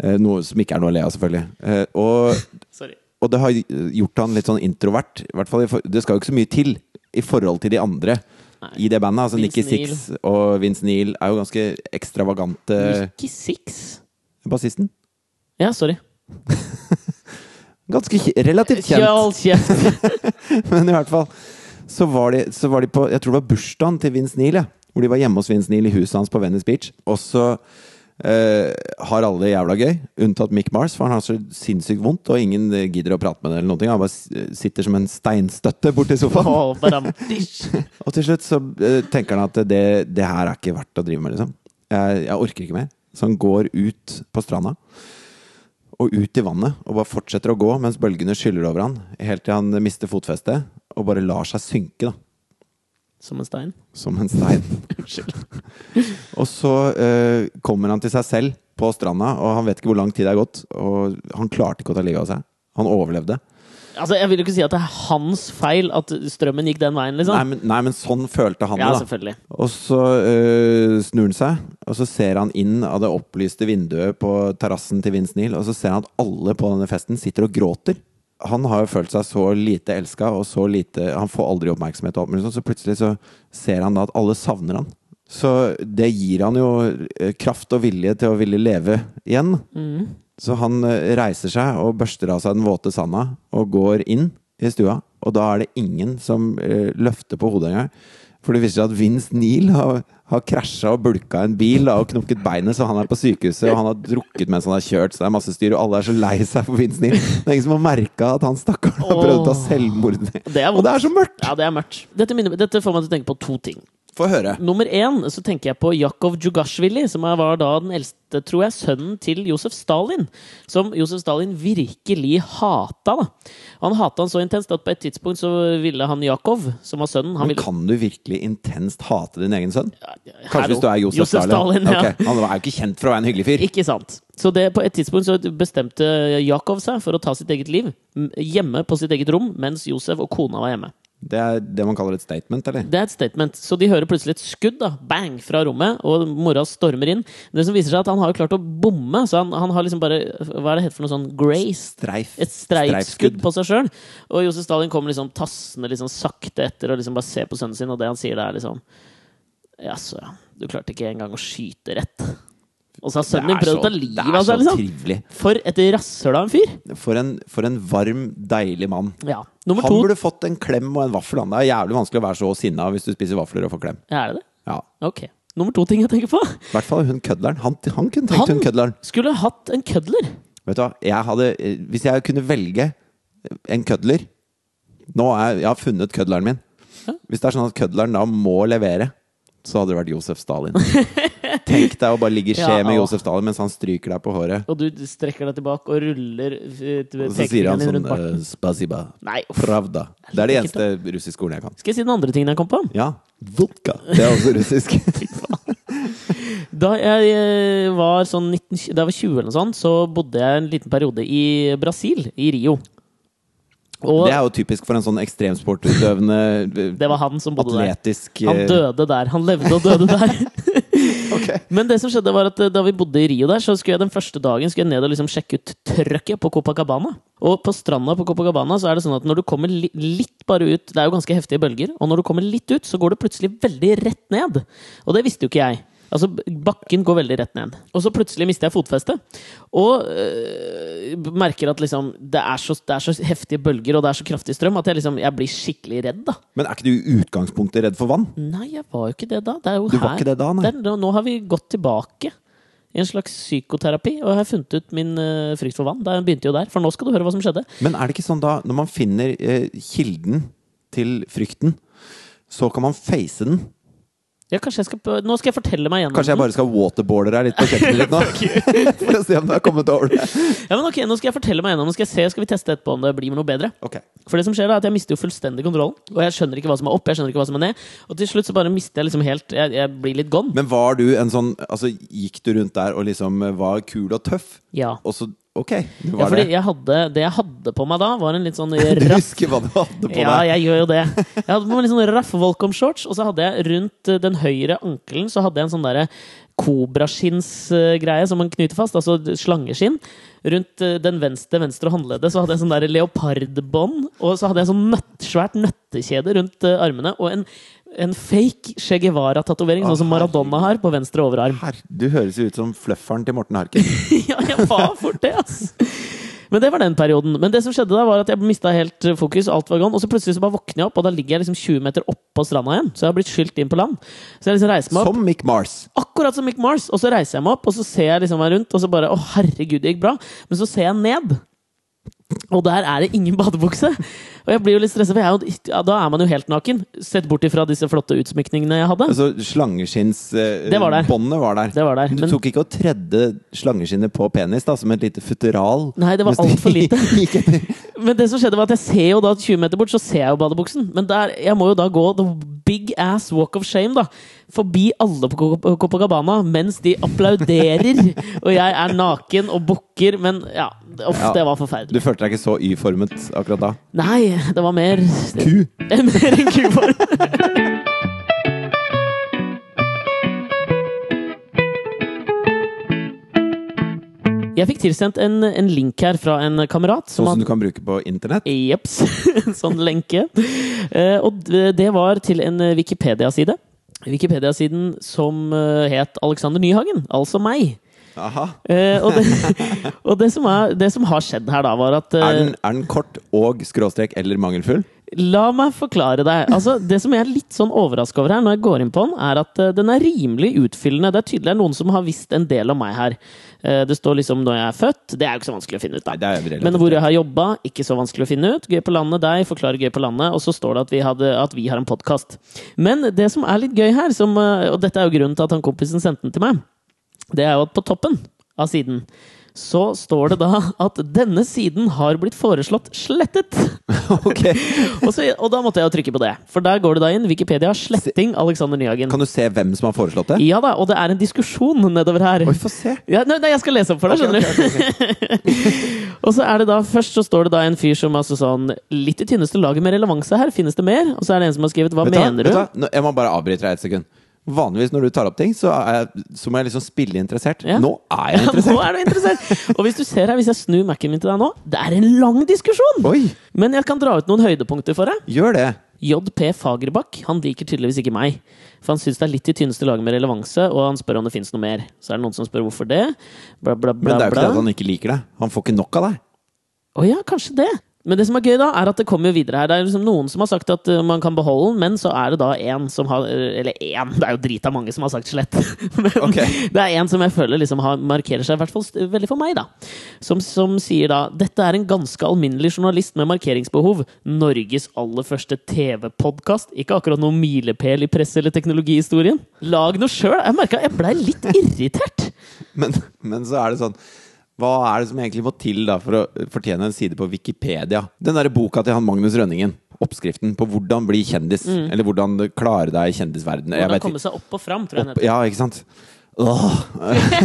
Eh, Noe som ikke er noe å le av, selvfølgelig. Eh, Og, Sorry. Og det har gjort han litt sånn introvert. I hvert fall, det skal jo ikke så mye til i forhold til de andre Nei. i det bandet. Altså Nikki Six og Vince Neil er jo ganske ekstravagante Nikki Six? Bassisten. Ja, sorry. Ganske relativt kjent, Hold kjeft! men i hvert fall. Så var, de, så var de på Jeg tror det var bursdagen til Vince Neil, ja. Hvor de var hjemme hos Vince Neil i huset hans på Venice Beach. Og så eh, har alle det jævla gøy, unntatt Mick Mars, for han har så sinnssykt vondt, og ingen gidder å prate med det eller noe. Han bare sitter som en steinstøtte borti sofaen. Og til slutt så uh, tenker han at det, det her er ikke verdt å drive med, liksom. Jeg, jeg orker ikke mer. Så han går ut på stranda. Og ut i vannet, og bare fortsetter å gå mens bølgene skyller over han, helt til han mister fotfestet, og bare lar seg synke, da. Som en stein. Som en stein. Unnskyld. Og så eh, kommer han til seg selv på stranda, og han vet ikke hvor lang tid det er gått. Og han klarte ikke å ta livet av seg. Han overlevde. Altså, Jeg vil jo ikke si at det er hans feil at strømmen gikk den veien, liksom. Nei, men, nei, men sånn følte han ja, det, da. selvfølgelig. Og så øh, snur han seg, og så ser han inn av det opplyste vinduet på terrassen til Vince Neil, og så ser han at alle på denne festen sitter og gråter. Han har jo følt seg så lite elska, og så lite Han får aldri oppmerksomhet, og alt mulig sånt, så plutselig så ser han da at alle savner han. Så det gir han jo øh, kraft og vilje til å ville leve igjen. Mm. Så han øh, reiser seg og børster av seg den våte sanda og går inn i stua. Og da er det ingen som øh, løfter på hodet engang. For det viser seg at Vince Neil har, har krasja og bulka en bil da, og knukket beinet, så han er på sykehuset, og han har drukket mens han har kjørt, så det er masse styr, og alle er så lei seg for Vince Neil. Det er ingen som har merka at han stakkaren har prøvd å ta selvmord. Det er Og det er så mørkt! Ja, det er mørkt. Dette, minner, dette får meg til å tenke på to ting. Få høre. Nummer én så tenker jeg på Jakov Djugashvili, som var da den eldste, tror jeg, sønnen til Josef Stalin. Som Josef Stalin virkelig hata. da. Han hata han så intenst at på et tidspunkt så ville han Jakov, som var sønnen han Men ville, kan du virkelig intenst hate din egen sønn? Kanskje hvis du er Josef, Stalin? Stalin ja. okay. Han er jo ikke kjent for å være en hyggelig fyr. Ikke sant. Så det, på et tidspunkt så bestemte Jakov seg for å ta sitt eget liv hjemme på sitt eget rom, mens Josef og kona var hjemme. Det er det man kaller et statement, eller? Det er et statement. Så de hører plutselig et skudd, da, bang, fra rommet, og mora stormer inn. Det som viser seg at han har jo klart å bomme, så han, han har liksom bare Hva er det het for noe sånn grace? Streif. Et streifskudd på seg sjøl. Og Josef Stalin kommer liksom tassende liksom sakte etter og liksom bare ser på sønnen sin, og det han sier, det er liksom Jaså, ja. Du klarte ikke engang å skyte rett. Og så har sønnen din prøvd å ta livet av seg, liksom. trivelig. For et rasshøl av en fyr! For en, for en varm, deilig mann. Ja. Nummer Han to burde fått en klem og en vaffel. Han. Det er jævlig vanskelig å være så sinna hvis du spiser vafler og får klem. Er det det? Ja, Ok. Nummer to ting jeg tenker på. I hvert fall hun kødleren. Han, han kunne tenkt Han hun kødleren. skulle hatt en kødler. Vet du hva, jeg hadde eh, Hvis jeg kunne velge en kødler Nå er jeg har funnet kødleren min. Hvis det er sånn at kødleren da må levere, så hadde det vært Josef Stalin. Tenk deg å bare ligge i skje Ja, med. Josef Stalin mens han stryker deg på håret. Og du strekker deg tilbake og ruller eh, Og så sier han sånn uh, eh, Spasiba. Nei, uff. Pravda. Det er det eneste russiske ordet jeg kan. Skal jeg si den andre tingen jeg kom på? Ja. Vodka. Det er også russisk. Da jeg eh, var sånn 19, da jeg var 20 eller noe sånt, så bodde jeg en liten periode i Brasil, i Rio. Og Det er jo typisk for en sånn ekstremsportutøvende det var han som bodde der. atletisk Han eh, døde der. Han levde og døde der. ok. Men det som skjedde var at eh, da vi bodde i Rio der, så skulle jeg den første dagen skulle jeg ned og liksom sjekke ut trøkket på Copacabana. Og på stranda på Copacabana så er det sånn at når du kommer li litt bare ut Det er jo ganske heftige bølger. Og når du kommer litt ut, så går det plutselig veldig rett ned. Og det visste jo ikke jeg. Altså, Bakken går veldig rett ned. Og så plutselig mister jeg fotfestet. Og øh, merker at liksom det er, så, det er så heftige bølger og det er så kraftig strøm at jeg liksom jeg blir skikkelig redd. da Men er ikke du i utgangspunktet redd for vann? Nei, jeg var jo ikke det da. Det er jo Du her. var ikke det da, nei? Det er- nå har vi gått tilbake i en slags psykoterapi, og jeg har funnet ut min øh, frykt for vann. Det begynte jo der, for nå skal du høre hva som skjedde. Men er det ikke sånn da, når man finner eh, kilden til frykten, så kan man face den? Ja, kanskje jeg skal, Nå skal jeg fortelle meg gjennom Kanskje jeg bare skal waterboarde deg litt på kjøkkenet ditt nå? For å se om du har kommet over det. Ja, men ok, Nå skal jeg fortelle meg gjennom Nå skal jeg se, skal vi teste etterpå om det blir noe bedre. Ok. For det som skjer da, er at jeg mister jo fullstendig kontrollen. Og jeg skjønner ikke hva som er opp, jeg skjønner ikke hva som er ned. Og til slutt så bare mister jeg liksom helt Jeg, jeg blir litt gone. Men var du en sånn Altså, gikk du rundt der og liksom var kul og tøff? Ja. Og så Ok, du ja fordi det. jeg hadde, det jeg hadde på meg da, var en litt sånn Du raff husker hva du hadde på Ja, jeg gjør jo det. Jeg hadde på meg litt sånn raff Volcom-shorts, og så hadde jeg rundt den høyre ankelen så hadde jeg en sånn derre kobraskinnsgreie som man knyter fast, altså slangeskinn. Rundt eh, den venstre, venstre håndleddet så hadde jeg sånn der leopardbånd, og så hadde jeg sånn nøtt, svært nøttekjede rundt eh, armene, og en, en fake Che Guevara-tatovering, sånn som Maradona har, på venstre overarm. Her, du høres jo ut som flufferen til Morten Harket. ja, jeg var fort det, ass! Men det var den perioden. Men det som skjedde da, var at jeg mista helt fokus. Alt var gone. Og så plutselig så bare våkner jeg opp, og da ligger jeg liksom 20 meter oppå stranda igjen. Så jeg har blitt skylt inn på land. Så jeg liksom reiser meg opp. Som Mick Mars. Akkurat som Mick Mars. Og så reiser jeg meg opp, og så ser jeg liksom meg rundt, og så bare Å, herregud, det gikk bra. Men så ser jeg ned. Og der er det ingen badebukse! Og jeg blir jo litt stressa, for er jo, ja, da er man jo helt naken. Sett bort ifra disse flotte utsmykningene jeg hadde. Altså, slangeskinnsbåndet eh, var der. var der. Det var der. Men du tok ikke og tredde slangeskinnet på penis da, som et lite futteral? Nei, det var altfor lite. Men det som skjedde var at jeg ser jo da 20 meter bort, så ser jeg jo badebuksen. Men der, jeg må jo da gå big ass walk of shame, da. Forbi alle på Copacabana mens de applauderer. og jeg er naken og bukker, men ja. Uff, Ja. det var forferdelig. Du følte deg ikke så Y-formet akkurat da? Nei, det var mer Ku! Mer enn kuform. Jeg fikk tilsendt en, en link her fra en kamerat. Som som du kan bruke på internett? Jeps. En sånn lenke. Eh, og det var til en Wikipedia-side. Wikipedia-siden som eh, het Alexander Nyhagen, altså meg. Aha. Eh, og det, og det, som er, det som har skjedd her, da, var at Er den, er den kort og skråstrek eller mangelfull? La meg forklare deg. Altså, det som jeg er litt sånn overraska over her, når jeg går inn på den, er at den er rimelig utfyllende. Det er tydelig det er noen som har visst en del om meg her. Eh, det står liksom når jeg er født. Det er jo ikke så vanskelig å finne ut, da. Nei, Men hvor jeg har jobba, ikke så vanskelig å finne ut. Gøy på landet, deg, forklarer gøy på landet. Og så står det at vi, hadde, at vi har en podkast. Men det som er litt gøy her, som, eh, og dette er jo grunnen til at han kompisen sendte den til meg, det er jo at på toppen av siden så står det da at denne siden har blitt foreslått slettet. Ok. Og, så, og da måtte jeg jo trykke på det. For der går det da inn Wikipedia sletting Alexander Nyhagen. Kan du se hvem som har foreslått det? Ja da, og det er en diskusjon nedover her. Oi, få se. Ja, nei, nei, jeg skal lese opp for deg, skjønner du. og så er det da, Først så står det da en fyr som altså sånn Litt i tynneste laget med relevanse her. Finnes det mer? Og så er det en som har skrevet Hva Vet mener Vet du? Da, Jeg må bare avbryte deg et sekund. Vanligvis når du tar opp ting, så, er jeg, så må jeg liksom spille interessert. Ja. Nå er jeg Ja, nå er du interessert! Og hvis du ser her, hvis jeg snur Mac-en min til deg nå, det er en lang diskusjon! Oi, Men jeg kan dra ut noen høydepunkter for deg. gjør det! JP Fagerbakk han liker tydeligvis ikke meg. For han syns det er litt i tynneste laget med relevanse, og han spør om det fins noe mer. Så er det noen som spør hvorfor det. Bla, bla, Men det er jo ikke bla. det at han ikke liker deg. Han får ikke nok av deg. Å ja, kanskje det. Men det som er gøy, da, er at det kommer jo videre her. Det er liksom noen som har sagt at uh, man kan beholde den, men så er det da en som har Eller én, det er jo drita mange som har sagt slett. men okay. det er en som jeg føler liksom har, markerer seg, i hvert fall veldig for meg, da. Som, som sier da Dette er en ganske alminnelig journalist med markeringsbehov. Norges aller første TV-podkast. Ikke akkurat noen milepæl i presse- eller teknologihistorien. Lag noe sjøl! Jeg merka jeg blei litt irritert. Men, men så er det sånn Hva er det som egentlig må til da for å fortjene en side på Wikipedia? Den derre boka til han Magnus Rønningen. Oppskriften på hvordan bli kjendis. Eller hvordan klare deg i kjendisverdenen. Hvordan komme seg opp og fram, tror jeg. Opp, ja, ikke sant? Åh.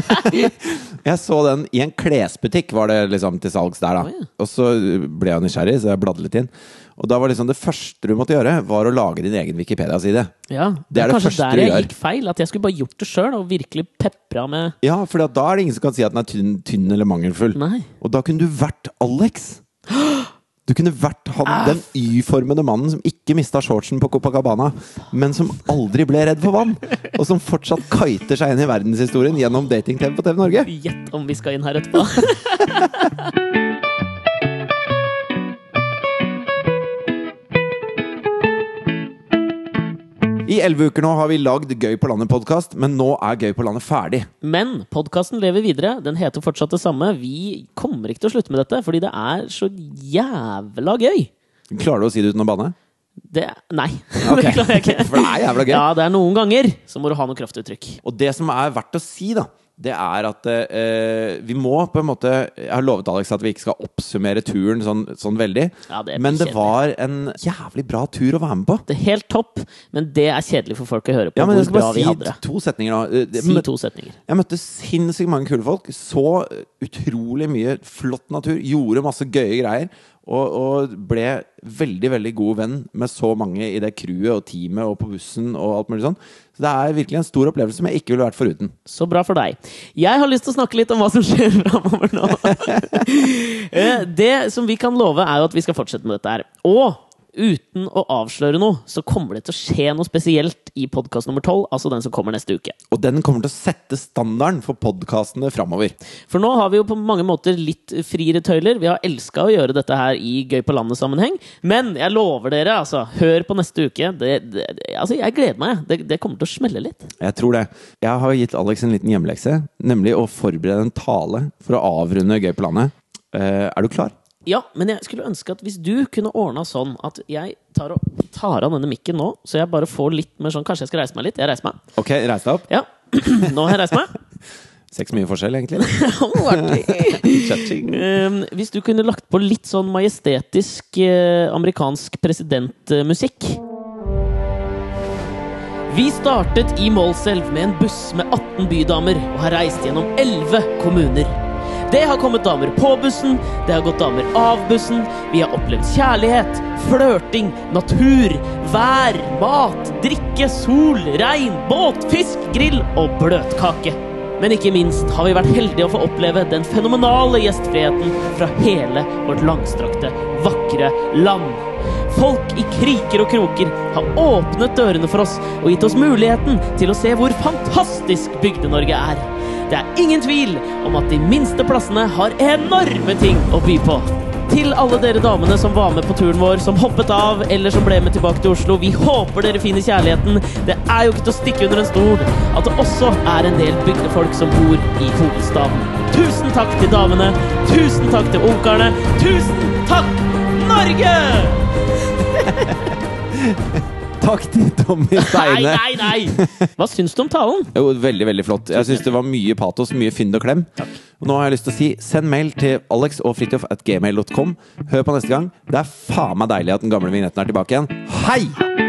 jeg så den i en klesbutikk, var det liksom til salgs der, da. Og så ble jeg nysgjerrig, så jeg bladde litt inn. Og da var liksom det første du måtte gjøre, var å lage din egen Wikipedia-side. Ja, Det er det kanskje første der du jeg gjør. gikk feil. At jeg skulle bare gjort det sjøl, og virkelig pepra med Ja, for da er det ingen som kan si at den er tynn, tynn eller mangelfull. Nei. Og da kunne du vært Alex. Du kunne vært han, den Y-formede mannen som ikke mista shortsen på Copacabana, men som aldri ble redd for vann. Og som fortsatt kiter seg inn i verdenshistorien gjennom dating-TV på TV Norge. Gjett om vi skal inn her etterpå. I elleve uker nå har vi lagd Gøy på landet-podkast, men nå er Gøy på landet ferdig. Men podkasten lever videre. Den heter fortsatt det samme. Vi kommer ikke til å slutte med dette, fordi det er så jævla gøy. Klarer du å si det uten å banne? Det Nei, Okay. det klarer jeg ikke. For det er jævla gøy. Ja, det er noen ganger så må du ha noe kraftuttrykk. Og det som er verdt å si, da, det er at eh, vi må på en måte Jeg har lovet Alex at vi ikke skal oppsummere turen sånn, sånn veldig. Ja, det men det var en jævlig bra tur å være med på. Det er helt topp, men det er kjedelig for folk å høre på Ja, men jeg skal bare si to setninger nå. Eh, Si to setninger. Jeg møtte sinnssykt mange kule folk. Så utrolig mye flott natur. Gjorde masse gøye greier. Og, og ble veldig veldig god venn med så mange i det crewet og teamet og på bussen. og alt mulig sånn Så det er virkelig en stor opplevelse som jeg ikke ville vært foruten. Så bra for deg. Jeg har lyst til å snakke litt om hva som skjer framover nå. Eh, det som vi kan love, er jo at vi skal fortsette med dette her. Og uten å avsløre noe, så kommer det til å skje noe spesielt i podkast nummer tolv, altså den som kommer neste uke. Og den kommer til å sette standarden for podkastene framover. For nå har vi jo på mange måter litt friere tøyler. Vi har elska å gjøre dette her i Gøy på landet-sammenheng. Men jeg lover dere, altså, hør på neste uke. Det, det, altså, jeg gleder meg. Det, det kommer til å smelle litt. Jeg tror det. Jeg har gitt Alex en liten hjemmelekse, nemlig å forberede en tale for å avrunde Gøy på landet. Uh, er du klar? Ja, men jeg skulle ønske at hvis du kunne ordna sånn at jeg tar, og, tar av denne mikken nå, så jeg bare får litt mer sånn Kanskje jeg skal reise meg litt? Jeg reiser meg. Ok, reis deg opp. Ja. Nå har jeg reist meg. Ser ikke så mye forskjell, egentlig. Um, hvis du kunne lagt på litt sånn majestetisk eh, amerikansk presidentmusikk Vi startet i Målselv med en buss med 18 bydamer og har reist gjennom 11 kommuner. Det har kommet damer på bussen, det har gått damer av bussen. Vi har opplevd kjærlighet, flørting, natur, vær, mat, drikke, sol, regn, båt, fisk, grill og bløtkake. Men ikke minst har vi vært heldige å få oppleve den fenomenale gjestfriheten fra hele vårt langstrakte, vakre land. Folk i kriker og kroker har åpnet dørene for oss og gitt oss muligheten til å se hvor fantastisk Bygde-Norge er. Det er ingen tvil om at de minste plassene har enorme ting å by på. Til alle dere damene som var med på turen vår, som hoppet av, eller som ble med tilbake til Oslo. Vi håper dere finner kjærligheten. Det er jo ikke til å stikke under en stol at det også er en del bygdefolk som bor i hovedstaden. Tusen takk til damene. Tusen takk til ungkarene. Tusen takk, Norge! Takk til Tommy Nei, Steine. nei, nei! Hva syns du om talen? Jo, veldig, veldig flott. Jeg syns det var mye patos, mye fynd og klem. Og nå har jeg lyst til å si send mail til alex og fritjof at gmail.com. Hør på neste gang. Det er faen meg deilig at den gamle vignetten er tilbake igjen. Hei!